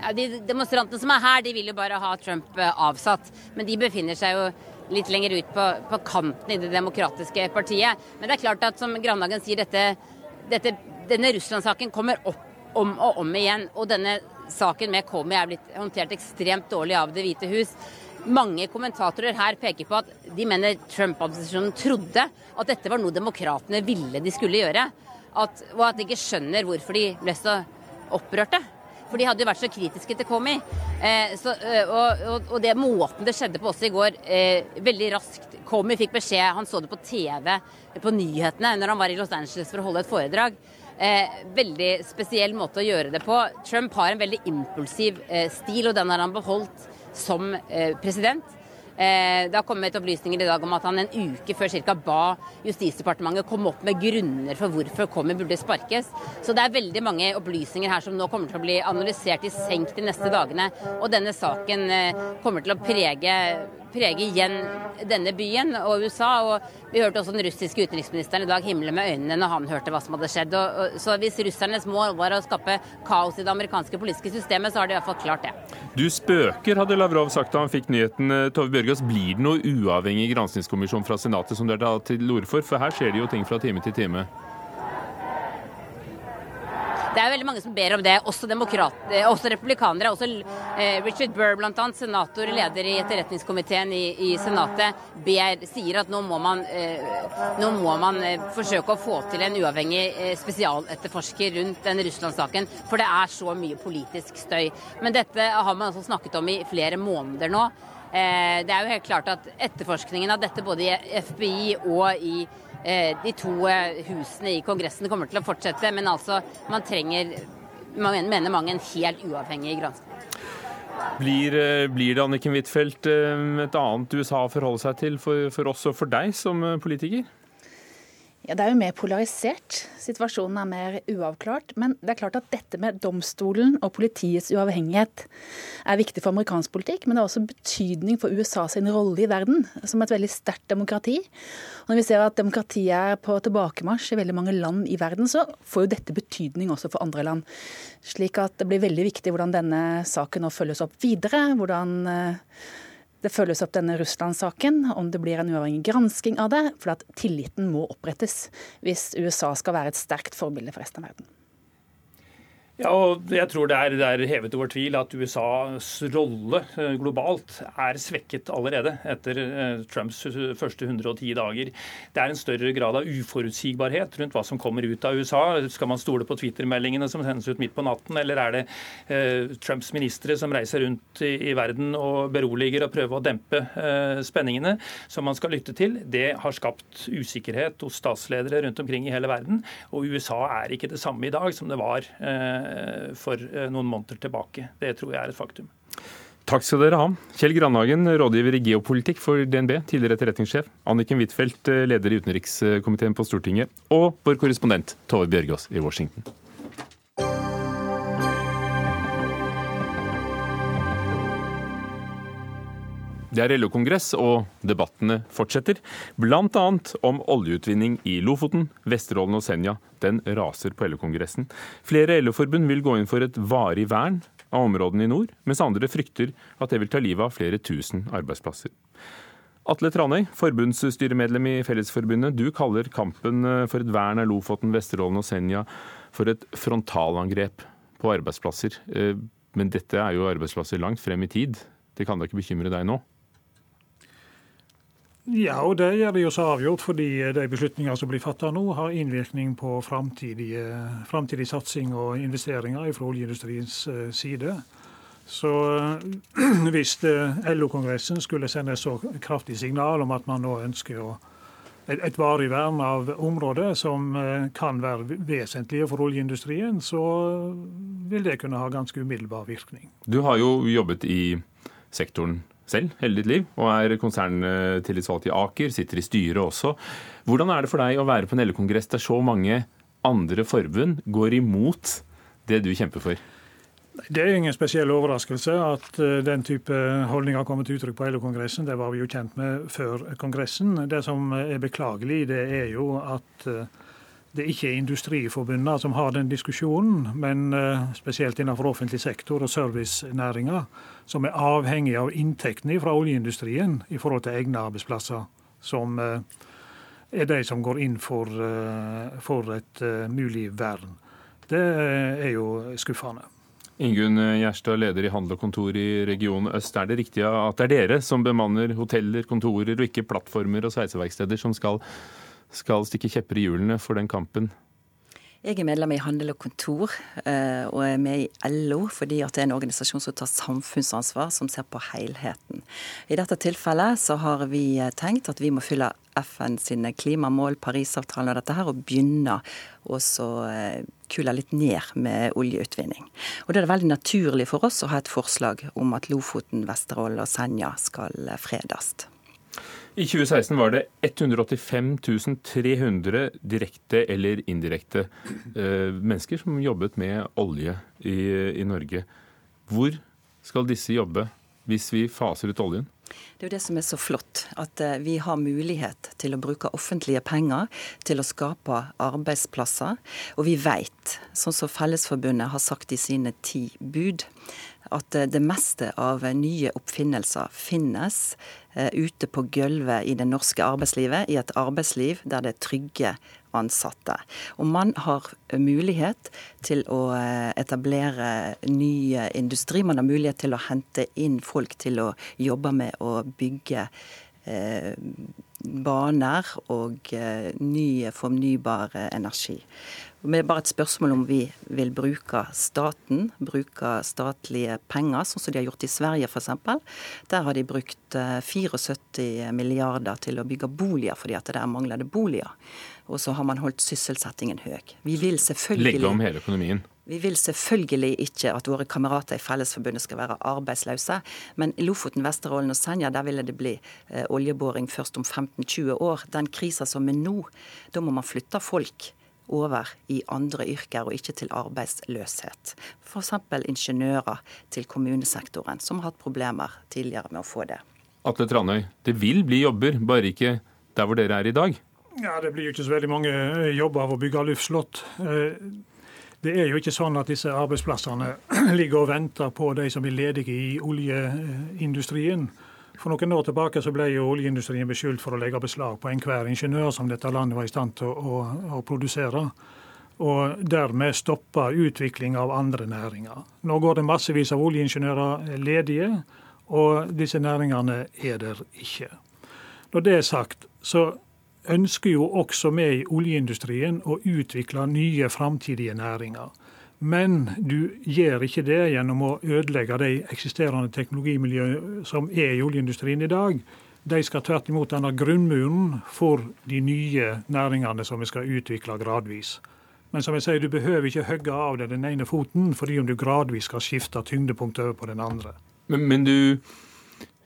Ja, de Demonstrantene som er her, de vil jo bare ha Trump avsatt. Men de befinner seg jo litt lenger ut på, på kanten i Det demokratiske partiet. Men det er klart at som Grandhagen sier, dette, dette, denne Russland-saken kommer opp om og om igjen. Og denne saken med Komi er blitt håndtert ekstremt dårlig av Det hvite hus. Mange kommentatorer her peker på at de mener Trump-administrasjonen trodde at dette var noe demokratene ville de skulle gjøre. At, og at de ikke skjønner hvorfor de ble så opprørte. For de hadde jo vært så kritiske til Comey. Eh, så, og, og, og, det måten det skjedde på også i går, eh, veldig raskt. Comey fikk beskjed, han så det på TV, på nyhetene, når han var i Los Angeles for å holde et foredrag. Eh, veldig spesiell måte å gjøre det på. Trump har en veldig impulsiv eh, stil, og den har han beholdt som eh, president. Eh, det har kommet opplysninger i dag om at han en uke før cirka ba Justisdepartementet komme opp med grunner for hvorfor Comey burde sparkes. Så det er veldig mange opplysninger her som nå kommer til å bli analysert i senk de neste dagene. Og denne saken eh, kommer til å prege, prege igjen denne byen og USA. Og vi hørte også den russiske utenriksministeren i dag himle med øynene når han hørte hva som hadde skjedd. Og, og, så hvis russernes mål var å skape kaos i det amerikanske politiske systemet, så har de i hvert fall klart det. Du spøker, hadde Lavrov sagt da han fikk nyheten. Tove Bjørgaas, blir det noe uavhengig granskingskommisjon fra Senatet som dere tatt til orde for? For her skjer det jo ting fra time til time. Det er veldig mange som ber om det, også, også republikanere. Også eh, Richard Burr, bl.a., senator, leder i etterretningskomiteen i, i Senatet, ber, sier at nå må man, eh, nå må man eh, forsøke å få til en uavhengig eh, spesialetterforsker rundt den Russland-saken, for det er så mye politisk støy. Men dette har man altså snakket om i flere måneder nå. Eh, det er jo helt klart at etterforskningen av dette både i FBI og i Eh, de to eh, husene i Kongressen kommer til å fortsette, men altså man trenger, man mener mange, en helt uavhengig gransking. Blir, eh, blir, det Anniken Huitfeldt et annet USA å forholde seg til for, for oss og for deg som politiker? Ja, Det er jo mer polarisert. Situasjonen er mer uavklart. Men det er klart at dette med domstolen og politiets uavhengighet er viktig for amerikansk politikk, men det har også betydning for USA sin rolle i verden som et veldig sterkt demokrati. Og når vi ser at demokratiet er på tilbakemarsj i veldig mange land i verden, så får jo dette betydning også for andre land. Slik at det blir veldig viktig hvordan denne saken nå følges opp videre. hvordan eh, det følges opp denne Russland-saken, om det blir en uavhengig gransking av det. For at tilliten må opprettes hvis USA skal være et sterkt forbilde for resten av verden. Ja, og jeg tror det er, det er, hevet over tvil at USAs rolle eh, globalt er svekket allerede etter eh, Trumps første 110 dager. Det er en større grad av uforutsigbarhet rundt hva som kommer ut av USA. Skal man stole på Twitter-meldingene som sendes ut midt på natten, eller er det eh, Trumps ministre som reiser rundt i, i, verden og beroliger og prøver å dempe eh, spenningene som man skal lytte til? Det har skapt usikkerhet hos statsledere rundt omkring i hele verden. Og USA er ikke det samme i dag som det var. Eh, Eh, for eh, noen måneder tilbake. Det tror jeg er et faktum. Takk skal dere ha. Kjell Grandhagen, rådgiver i geopolitikk for DNB, tidligere etterretningssjef. Anniken Huitfeldt, eh, leder i utenrikskomiteen på Stortinget. Og vår korrespondent Tove Bjørgaas i Washington. Det er LO-kongress, og debattene fortsetter. Bl.a. om oljeutvinning i Lofoten, Vesterålen og Senja. Den raser på LO-kongressen. Flere LO-forbund vil gå inn for et varig vern av områdene i nord, mens andre frykter at det vil ta livet av flere tusen arbeidsplasser. Atle Tranøy, forbundsstyremedlem i Fellesforbundet. Du kaller kampen for et vern av Lofoten, Vesterålen og Senja for et frontalangrep på arbeidsplasser. Eh, men dette er jo arbeidsplasser langt frem i tid. Det kan da ikke bekymre deg nå? Ja, og det gjør det jo så avgjort, fordi de beslutninger som blir fattet nå, har innvirkning på framtidig satsing og investeringer fra oljeindustriens eh, side. Så (clears throat) hvis eh, LO-kongressen skulle sende et så kraftig signal om at man nå ønsker et, et varig vern av områder som eh, kan være vesentlige for oljeindustrien, så vil det kunne ha ganske umiddelbar virkning. Du har jo jobbet i sektoren selv hele ditt liv, og er konserntillitsvalgt i Aker, sitter i styret også. Hvordan er det for deg å være på en LO-kongress der så mange andre forbund går imot det du kjemper for? Det er ingen spesiell overraskelse at eh, den type holdninger kommer til uttrykk på LO-kongressen. Det var vi jo kjent med før kongressen. Det som er beklagelig, det er jo at eh, det ikke er Industriforbundene som har den diskusjonen, men eh, spesielt innenfor offentlig sektor og servicenæringa, som er avhengig av inntektene fra oljeindustrien i forhold til egne arbeidsplasser, som er de som går inn for, for et mulig vern. Det er jo skuffende. Ingunn Gjerstad, leder i Handel og Kontor i Region Øst. Er det riktig at det er dere som bemanner hoteller, kontorer og ikke plattformer og sveiseverksteder som skal, skal stikke kjepper i hjulene for den kampen? Jeg er medlem i Handel og Kontor eh, og er med i LO fordi det er en organisasjon som tar samfunnsansvar, som ser på helheten. I dette tilfellet så har vi tenkt at vi må fylle FN sine klimamål, Parisavtalen og dette her, og begynne å eh, kule litt ned med oljeutvinning. Og Da er det veldig naturlig for oss å ha et forslag om at Lofoten, Vesterålen og Senja skal eh, fredes. I 2016 var det 185 300 direkte eller indirekte eh, mennesker som jobbet med olje i, i Norge. Hvor skal disse jobbe hvis vi faser ut oljen? Det er jo det som er så flott, at eh, vi har mulighet til å bruke offentlige penger til å skape arbeidsplasser. Og vi vet, sånn som Fellesforbundet har sagt i sine ti bud, at eh, det meste av nye oppfinnelser finnes ute på gulvet i det norske arbeidslivet, i et arbeidsliv der det er trygge ansatte. Og man har mulighet til å eh, etablere ny industri. Man har mulighet til å hente inn folk til å jobbe med å bygge eh, baner og eh, ny fornybar energi. Det er bare et spørsmål om vi vil bruke staten, bruke statlige penger, sånn som de har gjort i Sverige f.eks. Der har de brukt 74 eh, milliarder til å bygge boliger fordi at der mangler det boliger. Og så har man holdt sysselsettingen høy. Vi vil selvfølgelig Legge om hele økonomien? Vi vil selvfølgelig ikke at våre kamerater i Fellesforbundet skal være arbeidsløse. Men i Lofoten, Vesterålen og Senja der ville det bli eh, oljeboring først om 15-20 år. Den krisa som er nå, da må man flytte folk over i andre yrker og ikke til arbeidsløshet. F.eks. ingeniører til kommunesektoren, som har hatt problemer tidligere med å få det. Atle Tranøy, det vil bli jobber, bare ikke der hvor dere er i dag? Ja, Det blir jo ikke så veldig mange eh, jobber av å bygge luftslott. Eh, det er jo ikke sånn at disse arbeidsplassene (clears throat) ligger og venter på de som blir ledige i oljeindustrien. For noen år tilbake så ble jo oljeindustrien beskyldt for å legge beslag på enhver ingeniør som dette landet var i stand til å, å, å produsere. Og dermed stoppa utvikling av andre næringer. Nå går det massevis av oljeingeniører ledige, og disse næringene er der ikke. Når det er sagt, så ønsker jo også vi i oljeindustrien å utvikle nye framtidige næringer. Men du gjør ikke det gjennom å ødelegge de eksisterende teknologimiljøene som er i oljeindustrien i dag. De skal tvert imot danne grunnmuren for de nye næringene som vi skal utvikle gradvis. Men som jeg sier, du behøver ikke hogge av deg den ene foten fordi om du gradvis skal skifte tyngdepunkt over på den andre. Men, men du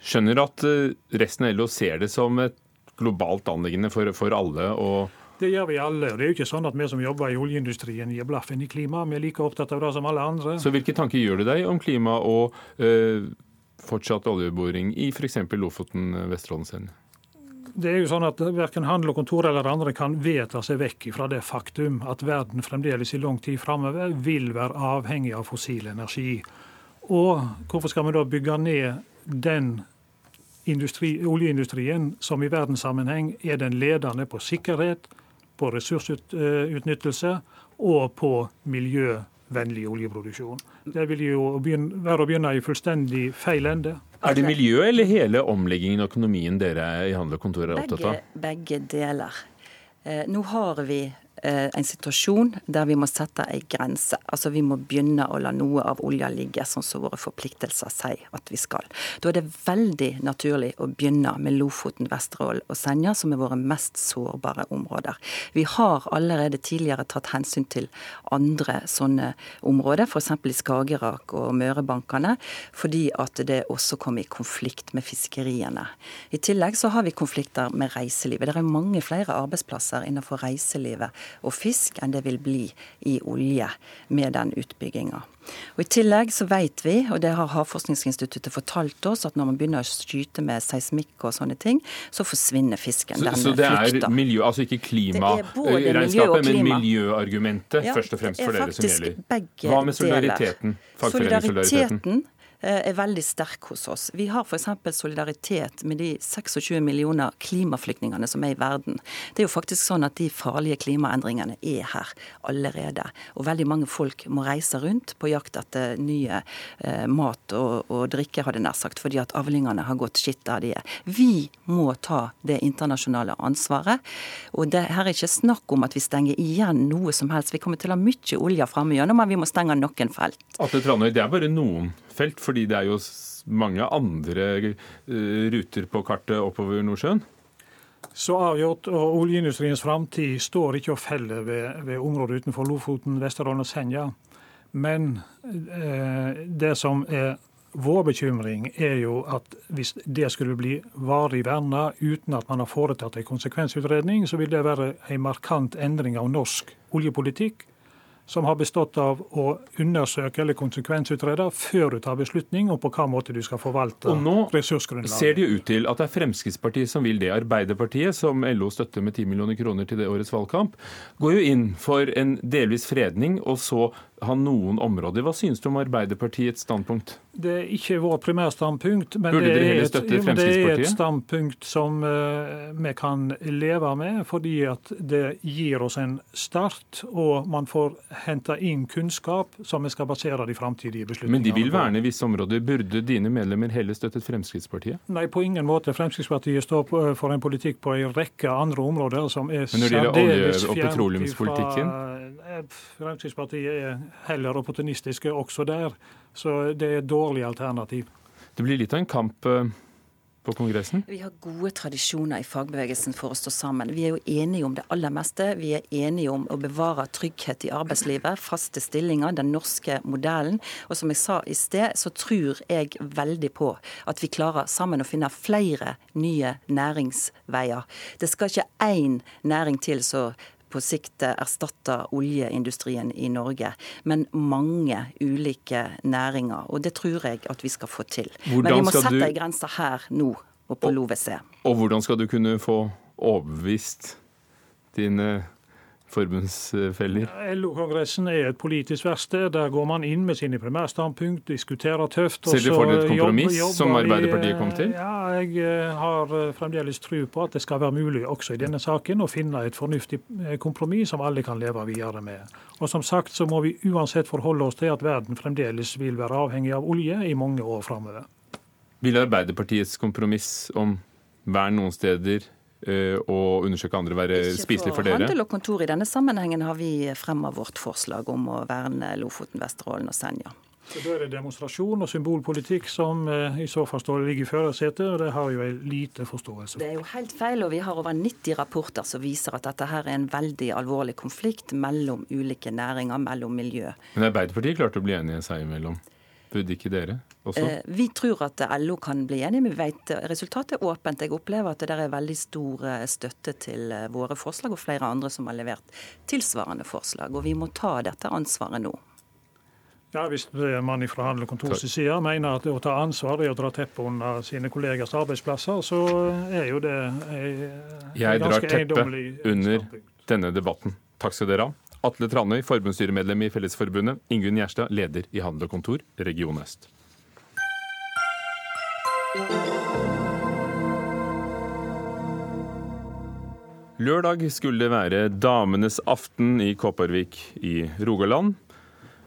skjønner at eh, resten av LO ser det som et globalt anliggende for, for alle? og det gjør vi alle. og Det er jo ikke sånn at vi som jobber i oljeindustrien gir blaffen i klima. Vi er like opptatt av det som alle andre. Så hvilke tanker gjør du deg om klima og øh, fortsatt oljeboring i f.eks. Lofoten, Vesterålen, Senja? Det er jo sånn at Verken handel og kontor eller andre kan vedta seg vekk fra det faktum at verden fremdeles i lang tid framover vil være avhengig av fossil energi. Og hvorfor skal vi da bygge ned den industri, oljeindustrien som i verdenssammenheng er den ledende på sikkerhet, på ressursutnyttelse og på miljøvennlig oljeproduksjon. Det vil jo begynne, være å begynne i fullstendig feil ende. Er det miljø eller hele omleggingen og økonomien dere i Handel og Kontor er opptatt av? Begge, begge deler. Eh, nå har vi en situasjon der vi må sette en grense. Altså Vi må begynne å la noe av olja ligge, sånn som våre forpliktelser sier at vi skal. Da er det veldig naturlig å begynne med Lofoten, Vesterålen og Senja, som er våre mest sårbare områder. Vi har allerede tidligere tatt hensyn til andre sånne områder, f.eks. i Skagerrak og Mørebankene, fordi at det også kom i konflikt med fiskeriene. I tillegg så har vi konflikter med reiselivet. Det er mange flere arbeidsplasser innenfor reiselivet og fisk enn det vil bli i olje med den utbygginga. Og I tillegg så vet vi, og det har Havforskningsinstituttet fortalt oss, at når man begynner å skyte med seismikk og sånne ting, så forsvinner fisken. Så, så det er miljø, altså ikke klimaregnskapet, men miljøargumentet ja, først og fremst for dere som gjelder? Hva med solidariteten? Fagforeningssolidariteten? Eh, er veldig sterk hos oss. Vi har f.eks. solidaritet med de 26 millioner klimaflyktningene som er i verden. Det er jo faktisk sånn at de farlige klimaendringene er her allerede. Og veldig mange folk må reise rundt på jakt etter nye eh, mat og, og drikke, hadde nær sagt, fordi at avlingene har gått skitt der de er. Vi må ta det internasjonale ansvaret. Og det her er ikke snakk om at vi stenger igjen noe som helst. Vi kommer til å ha mye olje framme gjennom, men vi må stenge noen felt. Atle det er bare noen felt, fordi det er jo mange andre eh, ruter på kartet oppover Nordsjøen? Så avgjort, og Oljeindustriens framtid står ikke og faller ved, ved området utenfor Lofoten, Vesterålen og Senja. Men eh, det som er vår bekymring, er jo at hvis det skulle bli varig verna uten at man har foretatt en konsekvensutredning, så vil det være en markant endring av norsk oljepolitikk som har bestått av å undersøke eller konsekvensutrede før du tar beslutning om på hva måte du skal forvalte ressursgrunnlaget. Og nå ser det jo ut til at det er Fremskrittspartiet som vil det. Arbeiderpartiet, som LO støtter med 10 millioner kroner til det årets valgkamp, går jo inn for en delvis fredning og så ha noen områder. Hva synes du om Arbeiderpartiets standpunkt? Det er ikke vårt primærstandpunkt, men det er, et, det er, et, standpunkt som uh, vi kan leve med, fordi at det gir oss en start, og man får hente inn kunnskap som vi skal basere de framtidige beslutningene Men de vil verne visse områder. Burde dine medlemmer heller støttet Fremskrittspartiet? Nei, på ingen måte. Fremskrittspartiet står for en politikk på en rekke andre områder som er særdeles fjernt petroleumspolitikken? Eh, Fremskrittspartiet er heller opportunistiske også der. Så det er et dårlig alternativ. Det blir litt av en kamp eh, på Kongressen? Vi har gode tradisjoner i fagbevegelsen for å stå sammen. Vi er jo enige om det aller meste. Vi er enige om å bevare trygghet i arbeidslivet, faste stillinger, den norske modellen. Og som jeg sa i sted, så tror jeg veldig på at vi klarer sammen å finne flere nye næringsveier. Det skal ikke én næring til så på sikt erstatte oljeindustrien i Norge, men mange ulike næringer. Og det tror jeg at vi skal få til. Hvordan men vi må sette du... ei grense her nå og på LoVC. Og hvordan skal du kunne få overbevist dine forbundsfeller? LO-kongressen er et politisk verksted. Der går man inn med sine primærstandpunkt, diskuterer tøft. Ser dere for dere et kompromiss jobber, som Arbeiderpartiet kom til? Ja, jeg eh, har eh, fremdeles tro på at det skal være mulig også i denne saken å finne et fornuftig eh, kompromiss som alle kan leve videre med. Og som sagt så må vi uansett forholde oss til at verden fremdeles vil være avhengig av olje i mange år framover. Vil Arbeiderpartiets kompromiss om vern noen steder og undersøke andre være spiselig for dere? Ikke for handel og kontor. I denne sammenhengen har vi fremma vårt forslag om å verne Lofoten, Vesterålen og Senja. Så Da er det demonstrasjon og symbolpolitikk som eh, i så fall står ligger i førersetet, og det har jo jeg lite forståelse Det er jo helt feil, og vi har over 90 rapporter som viser at dette her er en veldig alvorlig konflikt mellom ulike næringer, mellom miljø. Men Arbeiderpartiet klarte å bli enige seg imellom? Burde ikke dere også? Eh, vi tror at LO kan bli enig. vi vet resultatet er åpent. Jeg opplever at det er veldig stor eh, støtte til eh, våre forslag, og flere andre som har levert tilsvarende forslag. Og vi må ta dette ansvaret nå. Ja, Hvis man fra Handel og Kontors side mener at å ta ansvar er å dra teppet under sine kollegers arbeidsplasser, så er jo det ganske Jeg drar teppet under denne debatten. Takk skal dere ha. Atle Tranøy, forbundsstyremedlem i Fellesforbundet. Ingunn Gjerstad, leder i Handel og Kontor, Region Øst. Lørdag skulle det være damenes aften i Kopervik i Rogaland.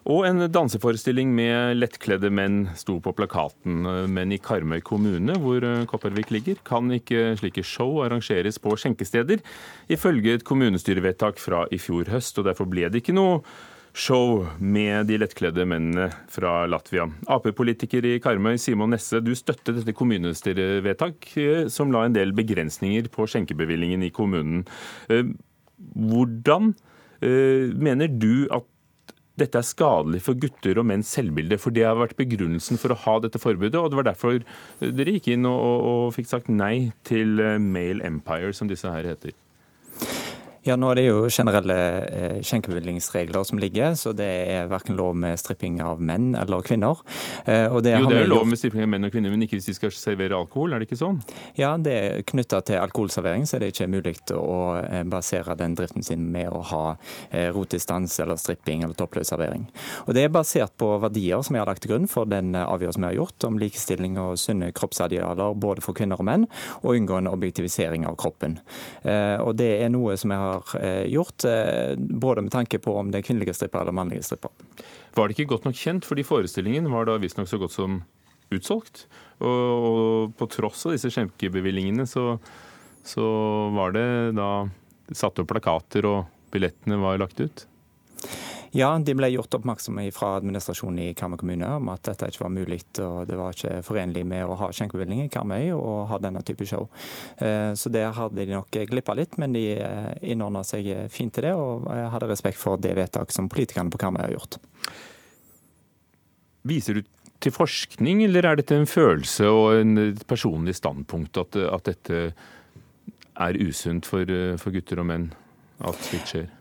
Og en danseforestilling med lettkledde menn sto på plakaten. Men i Karmøy kommune, hvor Kopervik ligger, kan ikke slike show arrangeres på skjenkesteder, ifølge et kommunestyrevedtak fra i fjor høst. og Derfor ble det ikke noe show med de lettkledde mennene fra Latvia. Ap-politiker i Karmøy, Simon Nesse, du støttet dette kommunestyrevedtak eh, som la en del begrensninger på skjenkebevilgningen i kommunen. Eh, hvordan eh, mener du at dette er skadelig for gutter og menns selvbilde, for det har vært begrunnelsen for å ha dette forbudet. og Det var derfor dere gikk inn og, og, og fikk sagt nei til Male Empire, som disse her heter. Ja, nå er det jo generelle eh, skjenkebevillingsregler som ligger, så det er verken lov med stripping av menn eller kvinner. Eh, det jo, det er lov med stripping av menn og kvinner, men ikke hvis de skal servere alkohol, er det ikke sånn? Ja, det er knytta til alkoholservering, så er det ikke mulig å eh, basere den driften sin med å ha rotistans eller stripping eller toppløs servering. Og det er basert på verdier som jeg har lagt til grunn for den avgjørelsen vi har gjort om likestilling og sunne kroppsidealer både for kvinner og menn, og unngå en objektivisering av kroppen. Og det er noe som jeg har har eh, gjort, eh, både med tanke på om det er kvinnelige stripper eller mannlige stripper. Var det ikke godt nok kjent, fordi forestillingen var da visstnok så godt som utsolgt? Og, på tross av disse skjenkebevilgningene så, så var det da satt opp plakater og billettene var lagt ut? Ja, de ble gjort oppmerksomme fra administrasjonen i Karmøy kommune om at dette ikke var mulig og det var ikke forenlig med å ha skjenkebevilling i Karmøy og ha denne type show. Eh, så der hadde de nok glippa litt, men de eh, innordna seg fint til det og hadde respekt for det vedtak som politikerne på Karmøy har gjort. Viser du til forskning, eller er dette en følelse og en personlig standpunkt at, at dette er usunt for, for gutter og menn at slikt skjer?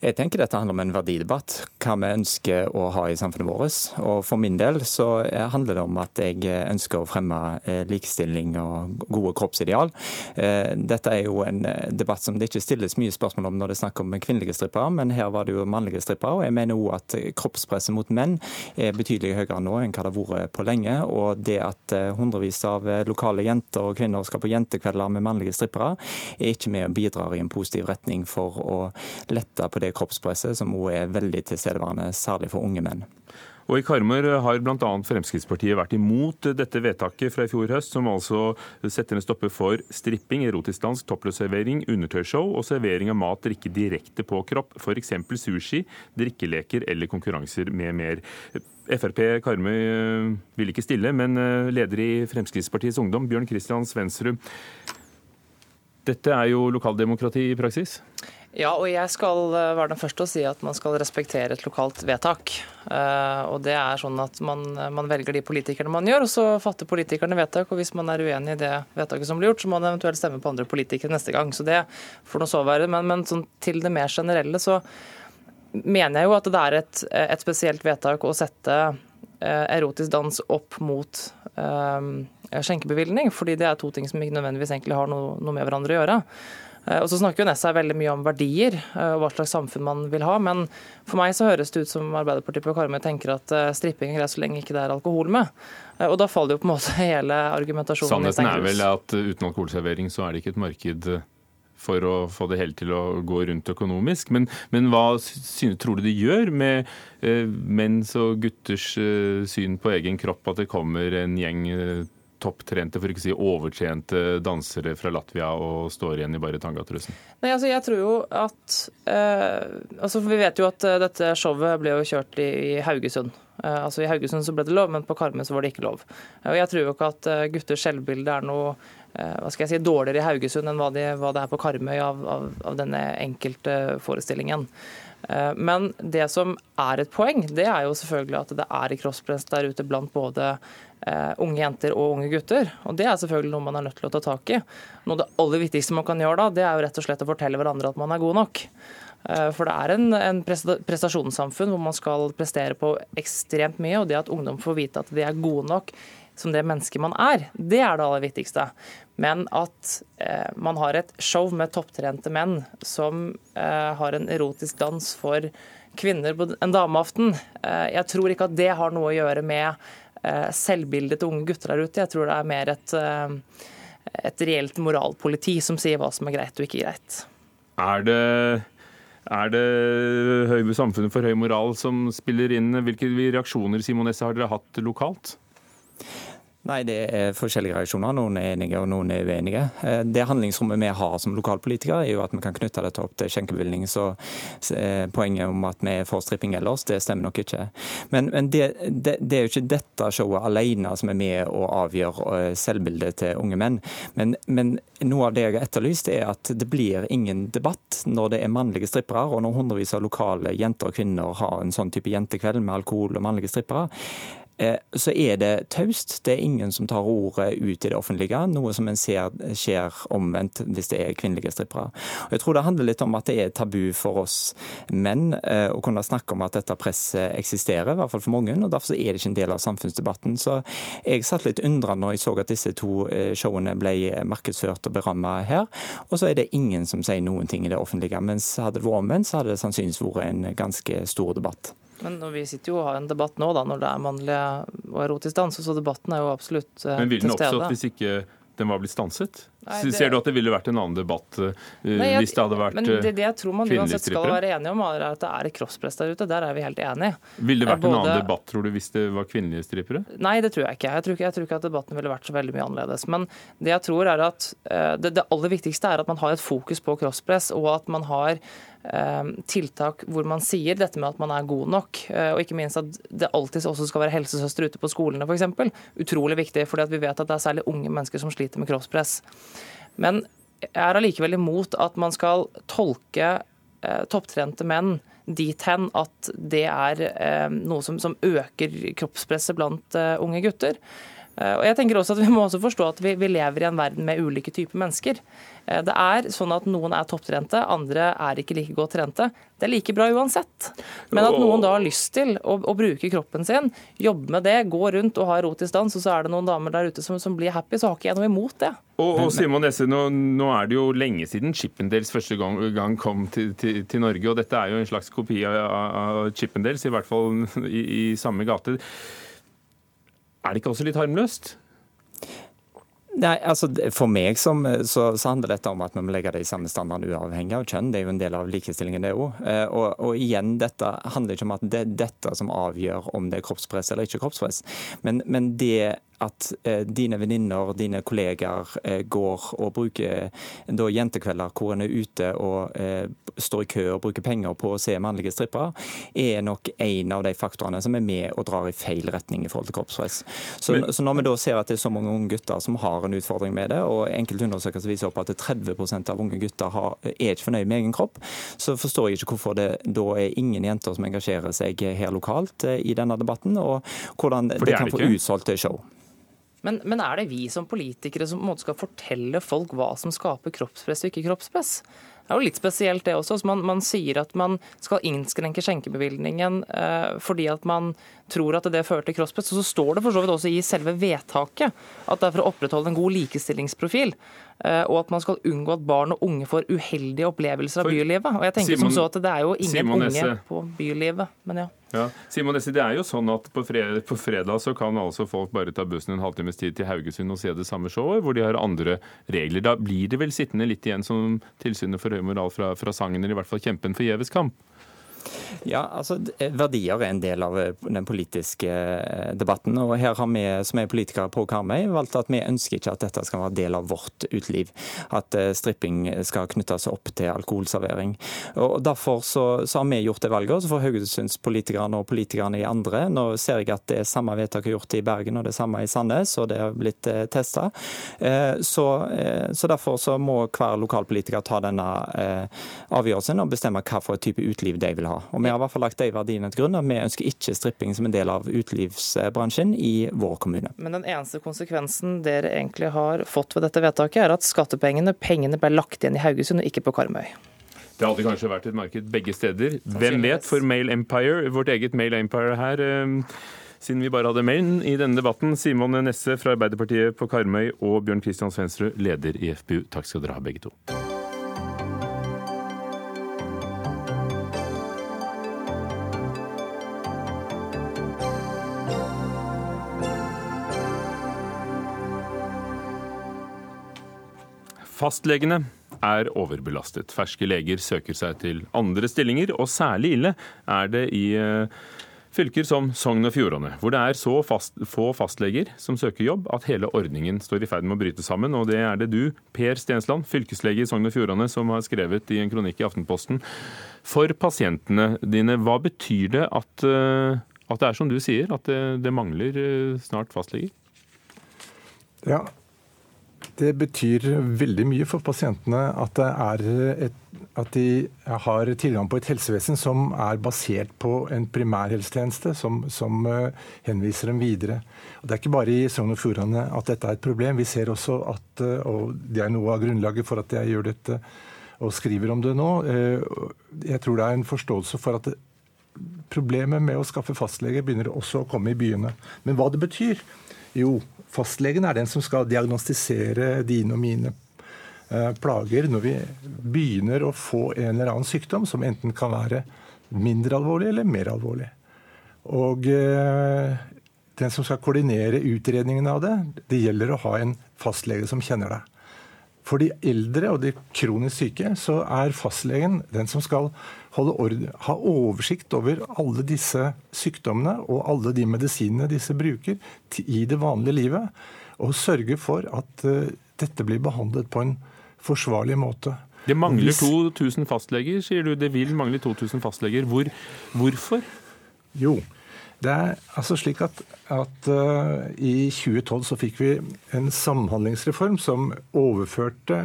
Jeg tenker dette handler om en verdidebatt, hva vi ønsker å ha i samfunnet vårt. Og For min del så handler det om at jeg ønsker å fremme eh, likestilling og gode kroppsideal. Eh, dette er jo en eh, debatt som det ikke stilles mye spørsmål om når det er snakk om kvinnelige strippere, men her var det jo mannlige strippere. Og jeg mener òg at kroppspresset mot menn er betydelig høyere nå enn hva det har vært på lenge. Og det at hundrevis av lokale jenter og kvinner skal på jentekvelder med mannlige strippere, er ikke med og bidrar i en positiv retning for å lette på det kroppspresset, som òg er veldig tilstedeværende, særlig for unge menn. Og I Karmøy har bl.a. Fremskrittspartiet vært imot dette vedtaket fra i fjor høst, som altså setter en stopper for stripping, erotisk dans, toppløsservering, undertøyshow og servering av mat drikke direkte på kropp, f.eks. sushi, drikkeleker eller konkurranser med mer. Frp Karmøy eh, vil ikke stille, men eh, leder i Fremskrittspartiets Ungdom, Bjørn Christian Svensrud. Dette er jo lokaldemokrati i praksis? Ja, og jeg skal eh, være den første å si at man skal respektere et lokalt vedtak. Uh, og det er sånn at man, man, velger de politikerne man gjør, og så fatter politikerne vedtak. Og hvis man er uenig i det vedtaket som blir gjort, så må man eventuelt stemme på andre politikere neste gang. Så det får nå så være. Men, men sånn, til det mer generelle så mener jeg jo at det er et, et spesielt vedtak å sette erotisk dans opp mot uh, skjenkebevilgning, fordi det er to ting som ikke nødvendigvis egentlig har noe, noe med hverandre å gjøre. Eh, og så snakker jo Nessa veldig mye om verdier eh, og hva slags samfunn man vil ha. Men for meg så høres det ut som Arbeiderpartiet på Karmøy tenker at eh, stripping er greit så lenge ikke det er alkohol med. Og da faller jo på en måte (laughs) hele argumentasjonen Sannheten er vel at uten alkoholservering så er det ikke et marked for å få det hele til å gå rundt økonomisk. Men, men hva synes, tror du det gjør med eh, menns og gutters eh, syn på egen kropp at det kommer en gjeng eh, topptrente, for ikke å si overtjente dansere fra Latvia og står igjen i bare tangatrusen? Nei, altså jeg tror jo at eh, altså Vi vet jo at uh, dette showet ble jo kjørt i, i Haugesund. Eh, altså I Haugesund så ble det lov, men på Karmøy så var det ikke lov. Og Jeg tror jo ikke at uh, gutters selvbilde er noe hva skal jeg si, dårligere i Haugesund enn hva, de, hva det er på Karmøy av, av, av denne enkelte forestillingen. Men det som er et poeng, det er jo selvfølgelig at det er i crosspress der ute blant både unge jenter og unge gutter. Og Det er selvfølgelig noe man er nødt til å ta tak i. Noe av det aller viktigste man kan gjøre da, det er jo rett og slett å fortelle hverandre at man er god nok. Uh, for det er en, en prestasjonssamfunn hvor man skal prestere på ekstremt mye, og det at ungdom får vite at de er gode nok som det mennesket man er, det er det aller viktigste. Men at eh, man har et show med topptrente menn som eh, har en erotisk dans for kvinner på en dameaften, eh, jeg tror ikke at det har noe å gjøre med Eh, selvbildet til unge gutter der ute. Jeg tror det er mer et, eh, et reelt moralpoliti som sier hva som er greit og ikke greit. Er det Er det høy, samfunnet for høy moral som spiller inn? Hvilke reaksjoner Simon har dere hatt lokalt? Nei, Det er forskjellige reaksjoner. Noen er enige og noen er uenige. Eh, det handlingsrommet vi har som lokalpolitikere, er jo at vi kan knytte dette opp til skjenkebevilgning. Så eh, poenget om at vi er for stripping ellers, det stemmer nok ikke. Men, men det, det, det, er jo ikke dette showet alene som er med å avgjøre eh, selvbildet til unge menn. Men, men noe av det jeg har etterlyst, er at det blir ingen debatt når det er mannlige strippere, og når hundrevis av lokale jenter og kvinner har en sånn type jentekveld med alkohol og mannlige strippere. Eh, så er det taust. Det er ingen som tar ordet ut i det offentlige, noe som en ser skjer omvendt hvis det er kvinnelige strippere. Og jeg tror det handler litt om at det er tabu for oss menn eh, å kunne snakke om at dette presset eksisterer, i hvert fall for mange, og derfor er det ikke en del av samfunnsdebatten. Så jeg satt litt undrende når jeg så at disse to eh, showene ble markedsført og beramma her, og så er det ingen som sier noen ting i det offentlige. Mens hadde det vært omvendt, så hadde det sannsynligvis vært en ganske stor debatt. Men vi sitter jo og har en debatt nå da, når det er mannlige og erotisk dans, så debatten er jo absolutt til stede. Men vil den oppstått hvis ikke den var blitt stanset? Nei, det... Ser du at det ville vært en annen debatt uh, Nei, jeg, hvis det hadde vært kvinnelige strippere? Det, det jeg tror man uansett skal være enige om, er at det er et kroppspress der ute. Der er vi helt enige. Ville det vært Både... en annen debatt, tror du, hvis det var kvinnelige strippere? Nei, det tror jeg ikke. Jeg tror ikke, jeg tror ikke at debatten ville vært så veldig mye annerledes. Men det jeg tror er at uh, det, det, aller viktigste er at man har et fokus på kroppspress, og at man har uh, tiltak hvor man sier dette med at man er god nok, og ikke minst at det alltid også skal være helsesøster ute på skolene f.eks. Utrolig viktig, for vi vet at det er særlig unge mennesker som sliter med kroppspress. Men jeg er allikevel imot at man skal tolke eh, topptrente menn dit hen at det er eh, noe som, som, øker kroppspresset blant eh, unge gutter. Eh, og jeg tenker også at Vi må også forstå at vi, vi lever i en verden med ulike typer mennesker. Eh, det er sånn at Noen er topptrente, andre er ikke like godt trente. Det er like bra uansett. Men at noen da har lyst til å, å bruke kroppen sin, jobbe med det, gå rundt og ha erotisk dans, og så er det noen damer der ute som, som blir happy, så har ikke jeg noe imot det. Og, og Simon Nesse, nå, nå, er det jo lenge siden Chippendales første gang, gang kom til, til, til, Norge, og dette er jo en slags kopi av, av Chippendales, i hvert fall i, i samme gate. Er det ikke også litt harmløst? Nei, altså For meg som, så, så, handler dette om at vi må legge det i samme standard uavhengig av kjønn. Det er jo en del av likestillingen, det òg. Eh, og, og, igjen, dette handler ikke om at det er dette som avgjør om det er kroppspress eller ikke kroppspress. Men, men det at eh, dine venninner, dine kolleger, eh, går og bruker da, jentekvelder hvor en er ute og eh, står i kø og bruker penger på å se mannlige strippere, er nok en av de faktorene som er med og drar i feil retning i forhold til kroppspress. Så, Men, så når vi da ser at det er så mange unge gutter som har en utfordring med det, og enkelte undersøkelser viser opp at 30% av unge gutter har, er ikke fornøyd med egen kropp, så forstår jeg ikke hvorfor det da er ingen jenter som engasjerer seg her lokalt eh, i denne debatten, og hvordan det, det kan få utsolgt show. Men, men, er det vi som politikere som skal fortelle folk hva som skaper kroppspress og ikke kroppspress? Det er jo litt spesielt det også. Man, man, sier at man skal innskrenke skjenkebevilgningen eh, fordi at man tror at det fører til kroppspress. Og så står det for så vidt også i selve vedtaket at det er for å opprettholde en god likestillingsprofil. Eh, og at man skal unngå at barn og unge får uheldige opplevelser av bylivet. Og jeg tenker Simon, som så at Det er jo ingen Simon unge på bylivet, men ja. Ja. Simon det er jo sånn at på fredag, på fredag, så kan altså folk bare ta bussen en halvtimes tid til Haugesund og se det samme showet, hvor de har andre regler. Da blir det vel sittende litt igjen som tilsynet for høy moral fra, fra sangen, eller i hvert fall kjempen for Gjeves kamp? Ja, altså Verdier er en del av eh, den politiske eh, debatten. og Her har vi som er politikere på Karmøy valgt at vi ønsker ikke at dette skal være del av vårt utliv. At eh, stripping skal knyttes opp til alkoholservering. Og Derfor så, så har vi gjort det valget. Så får Haugesundspolitikerne og politikerne i andre Nå ser jeg at det er samme vedtak er gjort i Bergen og det samme i Sandnes, og det har blitt eh, testa. Så, så, derfor så må hver lokalpolitiker ta denne avgjørelsen og bestemme hva for type utliv de vil ha ha. Og Vi har i hvert fall lagt de verdiene til grunn. at Vi ønsker ikke stripping som en del av utelivsbransjen i vår kommune. Men den eneste konsekvensen dere egentlig har fått ved dette vedtaket, er at skattepengene pengene ble lagt igjen i Haugesund og ikke på Karmøy. Det hadde kanskje vært et marked begge steder. Hvem vet, for Mail Empire, vårt eget Mail Empire her ehm, siden vi bare hadde mailen i denne debatten. Simon Nesse fra Arbeiderpartiet på Karmøy og Bjørn Kristian Svensrud, leder i FPU. Takk skal dere ha, begge to. Fastlegene er overbelastet. Ferske leger søker seg til andre stillinger, og særlig ille er det i eh, fylker som Sogn og Fjordane, hvor det er så fast, få fastleger som søker jobb at hele ordningen står i ferd med å bryte sammen. Og det er det du, Per Stensland, fylkeslege i Sogn og Fjordane, som har skrevet i en kronikk i Aftenposten. For pasientene dine, hva betyr det at, eh, at det er som du sier, at det, det mangler eh, snart fastleger? Ja, det betyr veldig mye for pasientene at, et, at, de har tilgang på et helsevesen som er basert på en primærhelsetjeneste som, som uh, henviser dem videre. Og det er ikke bare i Sogn og Fjordane at dette er et problem. Vi ser også at, uh, og det er noe av grunnlaget for at jeg gjør dette og skriver om det nå, uh, jeg tror det er en forståelse for at problemet med å skaffe fastlege begynner også å komme i byene. Men hva det betyr? Jo, Fastlegen er den som skal diagnostisere dine og mine eh, plager når vi begynner å få en eller annen sykdom som enten kan være mindre alvorlig eller mer alvorlig. Og eh, den som skal koordinere utredningen av det, det gjelder å ha en fastlege som kjenner deg. For de eldre og de kronisk syke så er fastlegen den som skal ha oversikt over alle disse sykdommene og alle de medisinene disse bruker i det vanlige livet, og sørge for at uh, dette blir behandlet på en forsvarlig måte. Det mangler 2000 fastleger, sier du. Det vil mangle 2000 fastleger. Hvor, hvorfor? Jo, det er altså slik at, at uh, I 2012 så fikk vi en samhandlingsreform som overførte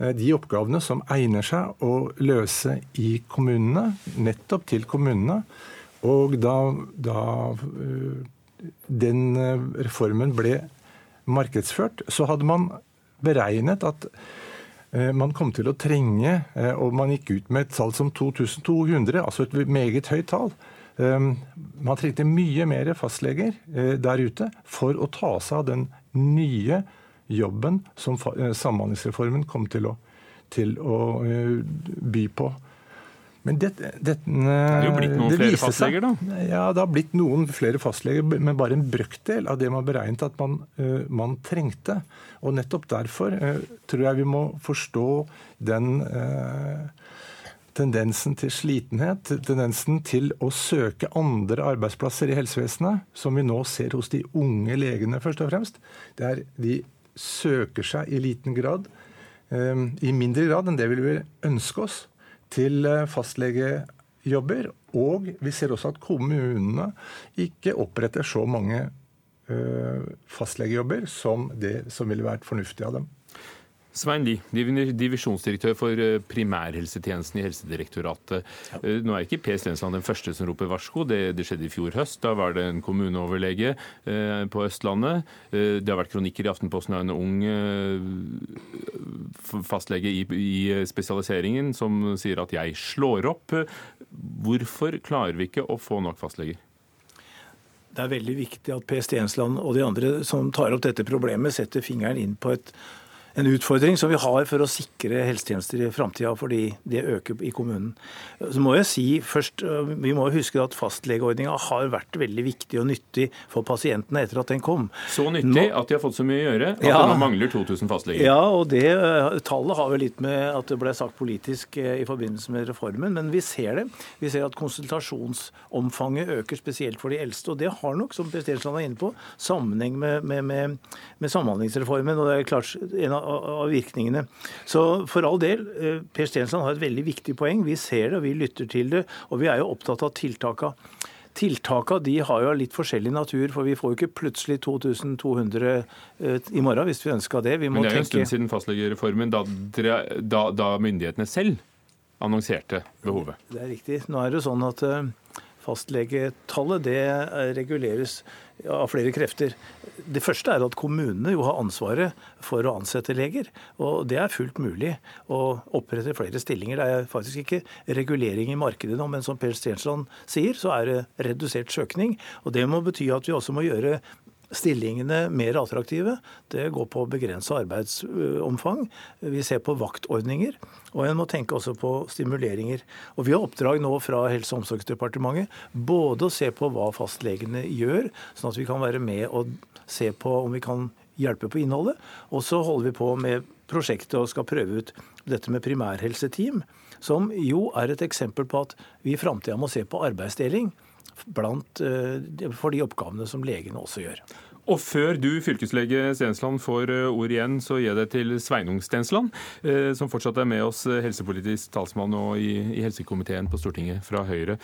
uh, de oppgavene som egner seg å løse i kommunene, nettopp til kommunene. Og da, da uh, den reformen ble markedsført, så hadde man beregnet at man kom til å trenge, og man gikk ut med et tall som 2200, altså et meget høyt tall. Ehm, man trengte mye mer fastleger eh, der ute for å ta seg av den nye jobben som eh, Samhandlingsreformen kom til å, til å eh, by på. Men det, det, det er jo blitt noen flere fastleger, da? Ja, det har blitt noen flere fastleger, men bare en brøkdel av det man beregnet at man, man trengte. Og nettopp derfor tror jeg vi må forstå den tendensen til slitenhet, tendensen til å søke andre arbeidsplasser i helsevesenet, som vi nå ser hos de unge legene, først og fremst. Det er De søker seg i liten grad, ehm, i mindre grad enn det vi vil ønske oss, til eh, fastlegejobber. Og vi ser også at kommunene ikke oppretter så mange eh, fastlegejobber som det som ville vært fornuftig av dem. Svein Lie, divisjonsdirektør for eh, primærhelsetjenesten i Helsedirektoratet. Ja. Eh, nå er ikke Per Stensland den første som roper varsko. Det, det, skjedde i fjor høst. Da var det en kommuneoverlege eh, på Østlandet. Det har vært kronikker i Aftenposten av en ung fastlege i, i, spesialiseringen som sier at 'jeg slår opp'. Hvorfor klarer vi ikke å få nok fastleger? Det er veldig viktig at Per Stensland og de andre som tar opp dette problemet, setter fingeren inn på et en utfordring som vi har for å sikre helsetjenester i framtida, fordi det øker i kommunen. Så må jeg si først, øh, Vi må huske at fastlegeordninga har vært veldig viktig og nyttig for pasientene etter at den kom. Så nyttig nå, at de har fått så mye å gjøre at ja, det mangler 2000 fastleger? Ja, og det øh, tallet har jo litt med at det ble sagt politisk øh, i forbindelse med reformen, men vi ser det. Vi ser at konsultasjonsomfanget øker spesielt for de eldste. Og det har nok, som Per er inne på, sammenheng med, med, med, med Samhandlingsreformen. og det er klart en av av virkningene. Så for all del, eh, Per Stensland har et veldig viktig poeng. Vi ser det, og vi lytter til det, og vi er jo opptatt av tiltakene. Tiltakene de har jo litt forskjellig natur, for vi får jo ikke plutselig 2200 eh, i morgen hvis vi ønsker det. Vi Men det er jo en stund siden fastlegereformen, da, da, da, myndighetene selv annonserte behovet. Det er riktig. Nå er det sånn at eh, fastlegetallet det reguleres av flere krefter. Det første er at kommunene jo har ansvaret for å ansette leger. Og det er fullt mulig å opprette flere stillinger. Det er faktisk ikke regulering i markedet nå, men som Per Stensland sier, så er det redusert søkning. Og det må bety at vi også må gjøre stillingene mer attraktive. Det går på å begrense arbeidsomfang. Vi ser på vaktordninger, og en må tenke også på stimuleringer. Og Vi har oppdrag nå fra Helse- og omsorgsdepartementet både å se på hva fastlegene gjør, sånn at vi kan være med og se på om vi kan hjelpe på innholdet. Og så holder vi på med prosjektet og skal prøve ut dette med primærhelseteam, som jo er et eksempel på at vi i framtida må se på arbeidsdeling blant, eh, for de oppgavene som legene også gjør. Og før du, fylkeslege Stensland, får eh, ord igjen, så gir jeg det til Sveinung Stensland, eh, som fortsatt er med oss, helsepolitisk talsmann og i, i helsekomiteen på Stortinget fra Høyre.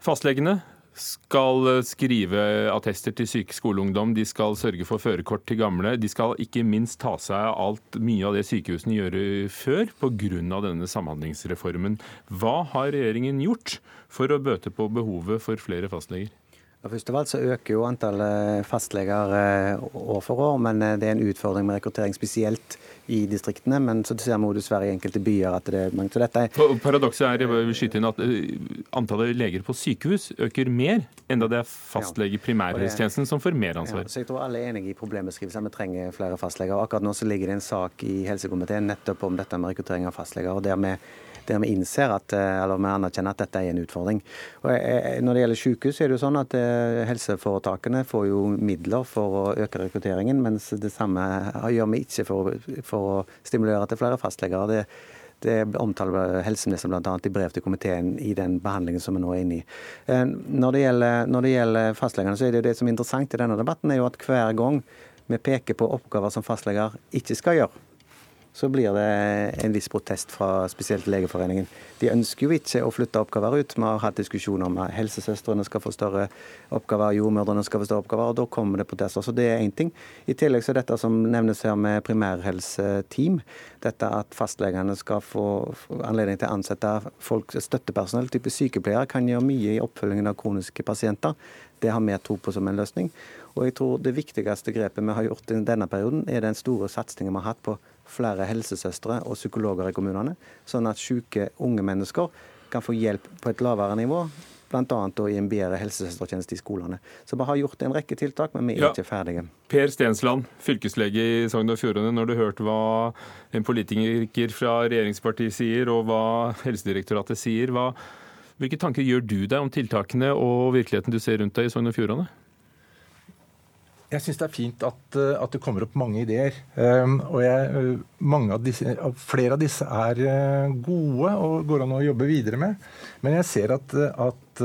Fastlegene skal skrive attester til syke skoleungdom, de skal sørge for førerkort til gamle. De skal ikke minst ta seg av alt mye av det sykehusene gjør før pga. denne samhandlingsreformen. Hva har regjeringen gjort for å bøte på behovet for flere fastleger? Først av alt så øker jo antallet fastleger eh, år for år, men eh, det er en utfordring med rekruttering spesielt i distriktene. Men så ser vi dessverre i enkelte byer at det er mange til dette. Paradokset er jeg vil skyte inn at eh, antallet leger på sykehus øker mer enn da det er fastlege i primærhelsetjenesten som får mer ansvar. Ja, så jeg tror alle er enige i problembeskrivelsen. Vi trenger flere fastleger. Akkurat nå så ligger det en sak i helsekomiteen nettopp om dette med rekruttering av fastleger. og der vi der vi innser at, eh, eller vi anerkjenner at dette er en utfordring. Og eh, eh, når det gjelder sykehus, er det jo sånn at helseforetakene får jo midler for å øke rekrutteringen, mens det samme gjør vi ikke for, for å stimulere til flere fastleger. Det, det omtaler helseministeren bl.a. i brev til komiteen i den behandlingen som vi nå er inne i. Når det gjelder, når gjelder fastlegene, så er det det som er interessant i denne debatten, er jo at hver gang vi peker på oppgaver som fastleger ikke skal gjøre, så blir det en viss protest fra spesielt Legeforeningen. De ønsker jo ikke å flytte oppgaver ut. Vi har hatt diskusjoner om at helsesøstrene skal få større oppgaver, jordmødrene skal få større oppgaver, og da kommer det protester. Så det er én ting. I tillegg så er dette som nevnes her med primærhelseteam, dette at fastlegene skal få anledning til å ansette folk, støttepersonell, type sykepleiere, kan gjøre mye i oppfølgingen av kroniske pasienter. Det har vi tro på som en løsning. Og jeg tror det viktigste grepet vi har gjort i denne perioden, er den store satsingen vi har hatt på flere helsesøstre og psykologer i kommunene, sånn at syke unge mennesker kan få hjelp på et lavere nivå. Bl.a. i en bedre helsesøstertjeneste i skolene. Så vi har gjort en rekke tiltak, men vi er ja. ikke ferdige. Per Stensland, fylkeslege i Sogn og Fjordane. Når du hørte hva en politiker fra regjeringspartiet sier, og hva Helsedirektoratet sier, hva, hvilke tanker gjør du deg om tiltakene og virkeligheten du ser rundt deg i Sogn og Fjordane? Jeg syns det er fint at, eh, at, det kommer opp mange ideer. Um, og jeg, eh, av disse, flere av disse er uh, gode og går an å jobbe videre med. Men jeg ser at, at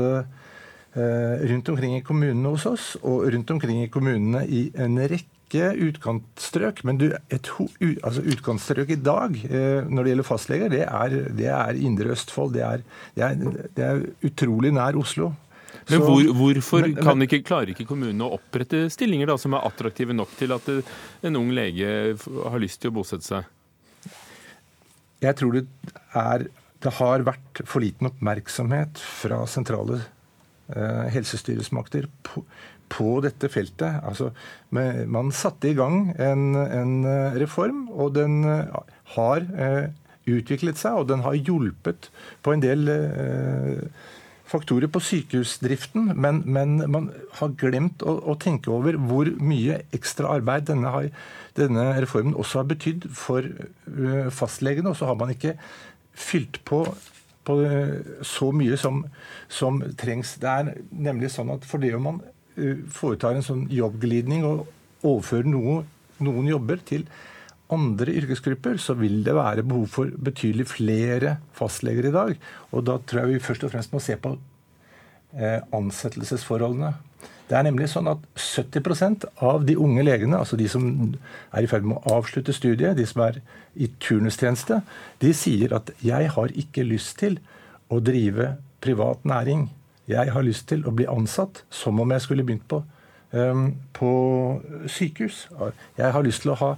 rundt omkring i kommunene hos oss, og rundt omkring i kommunene i en rekke utkantstrøk Men du, et altså utkantstrøk i dag når det gjelder fastleger, det er, det er Indre Østfold. Det er, det er, det er utrolig nær Oslo. Men hvor, hvorfor men, men, ikke, klarer ikke kommunene å opprette stillinger da, som er attraktive nok til at en ung lege har lyst til å bosette seg? Jeg tror det, er, det har vært for liten oppmerksomhet fra sentrale eh, helsestyresmakter på, på, dette feltet. Altså, man satte i gang en, en eh, reform, og den eh, har eh, utviklet seg, og den har hjulpet på en del eh, faktorer på sykehusdriften, men, men man har glemt å, å, tenke over hvor mye ekstra arbeid denne, har, denne reformen også har betydd for uh, fastlegene. Og så har man ikke fylt på, på uh, så mye som, som, trengs. Det er nemlig sånn at for det om man uh, foretar en sånn jobbglidning og overfører noe, noen jobber til andre yrkesgrupper, så vil det være behov for betydelig flere fastleger i dag. Og da tror jeg vi først og fremst må se på eh, ansettelsesforholdene. Det er nemlig sånn at 70% av de unge legene, altså de som er i ferd med å avslutte studiet, de som er i turnustjeneste, de sier at 'jeg har ikke lyst til å drive privat næring'. Jeg har lyst til å bli ansatt som om jeg skulle begynt på, um, på sykehus. Jeg har lyst til å ha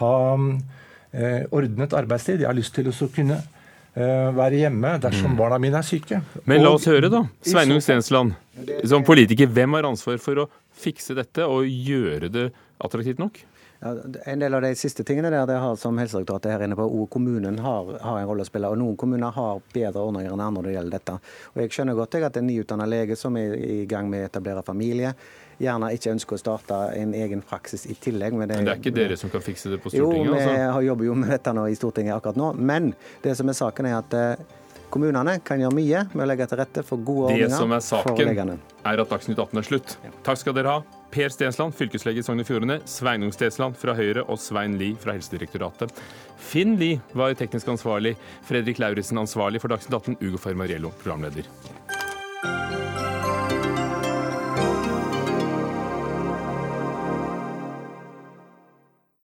ha eh, ordnet arbeidstid. Jeg har lyst til å kunne eh, være hjemme dersom mm. barna mine er syke. Men la oss høre, da. Sveinung Stensland, som politiker, hvem har ansvar for å fikse dette og gjøre det attraktivt nok? Ja, en del av de siste tingene der det har som Helsedirektoratet her inne på, og kommunen har, har, en rolle å spille. og Noen kommuner har bedre ordninger enn andre når det gjelder dette. Og Jeg skjønner godt jeg, at en nyutdannet lege som er i gang med å etablere familie, gjerne ikke ønsker å starte en egen praksis i tillegg. Men det, men det er ikke dere som kan fikse det på Stortinget? Jo, vi altså. jobber jo med dette nå i Stortinget akkurat nå. Men det som er saken er at eh, kommunene kan gjøre mye med å legge til rette for gode ordninger for legene. Det som er saken, er at Dagsnytt 18 er slutt. Takk skal dere ha. Per Stensland, fylkeslege i Sogn og Fjordane, Sveinung Stensland fra Høyre og Svein Lie fra Helsedirektoratet. Finn Lie var teknisk ansvarlig, Fredrik Lauritzen ansvarlig for Dagsnytt 18, Ugo Fermariello programleder.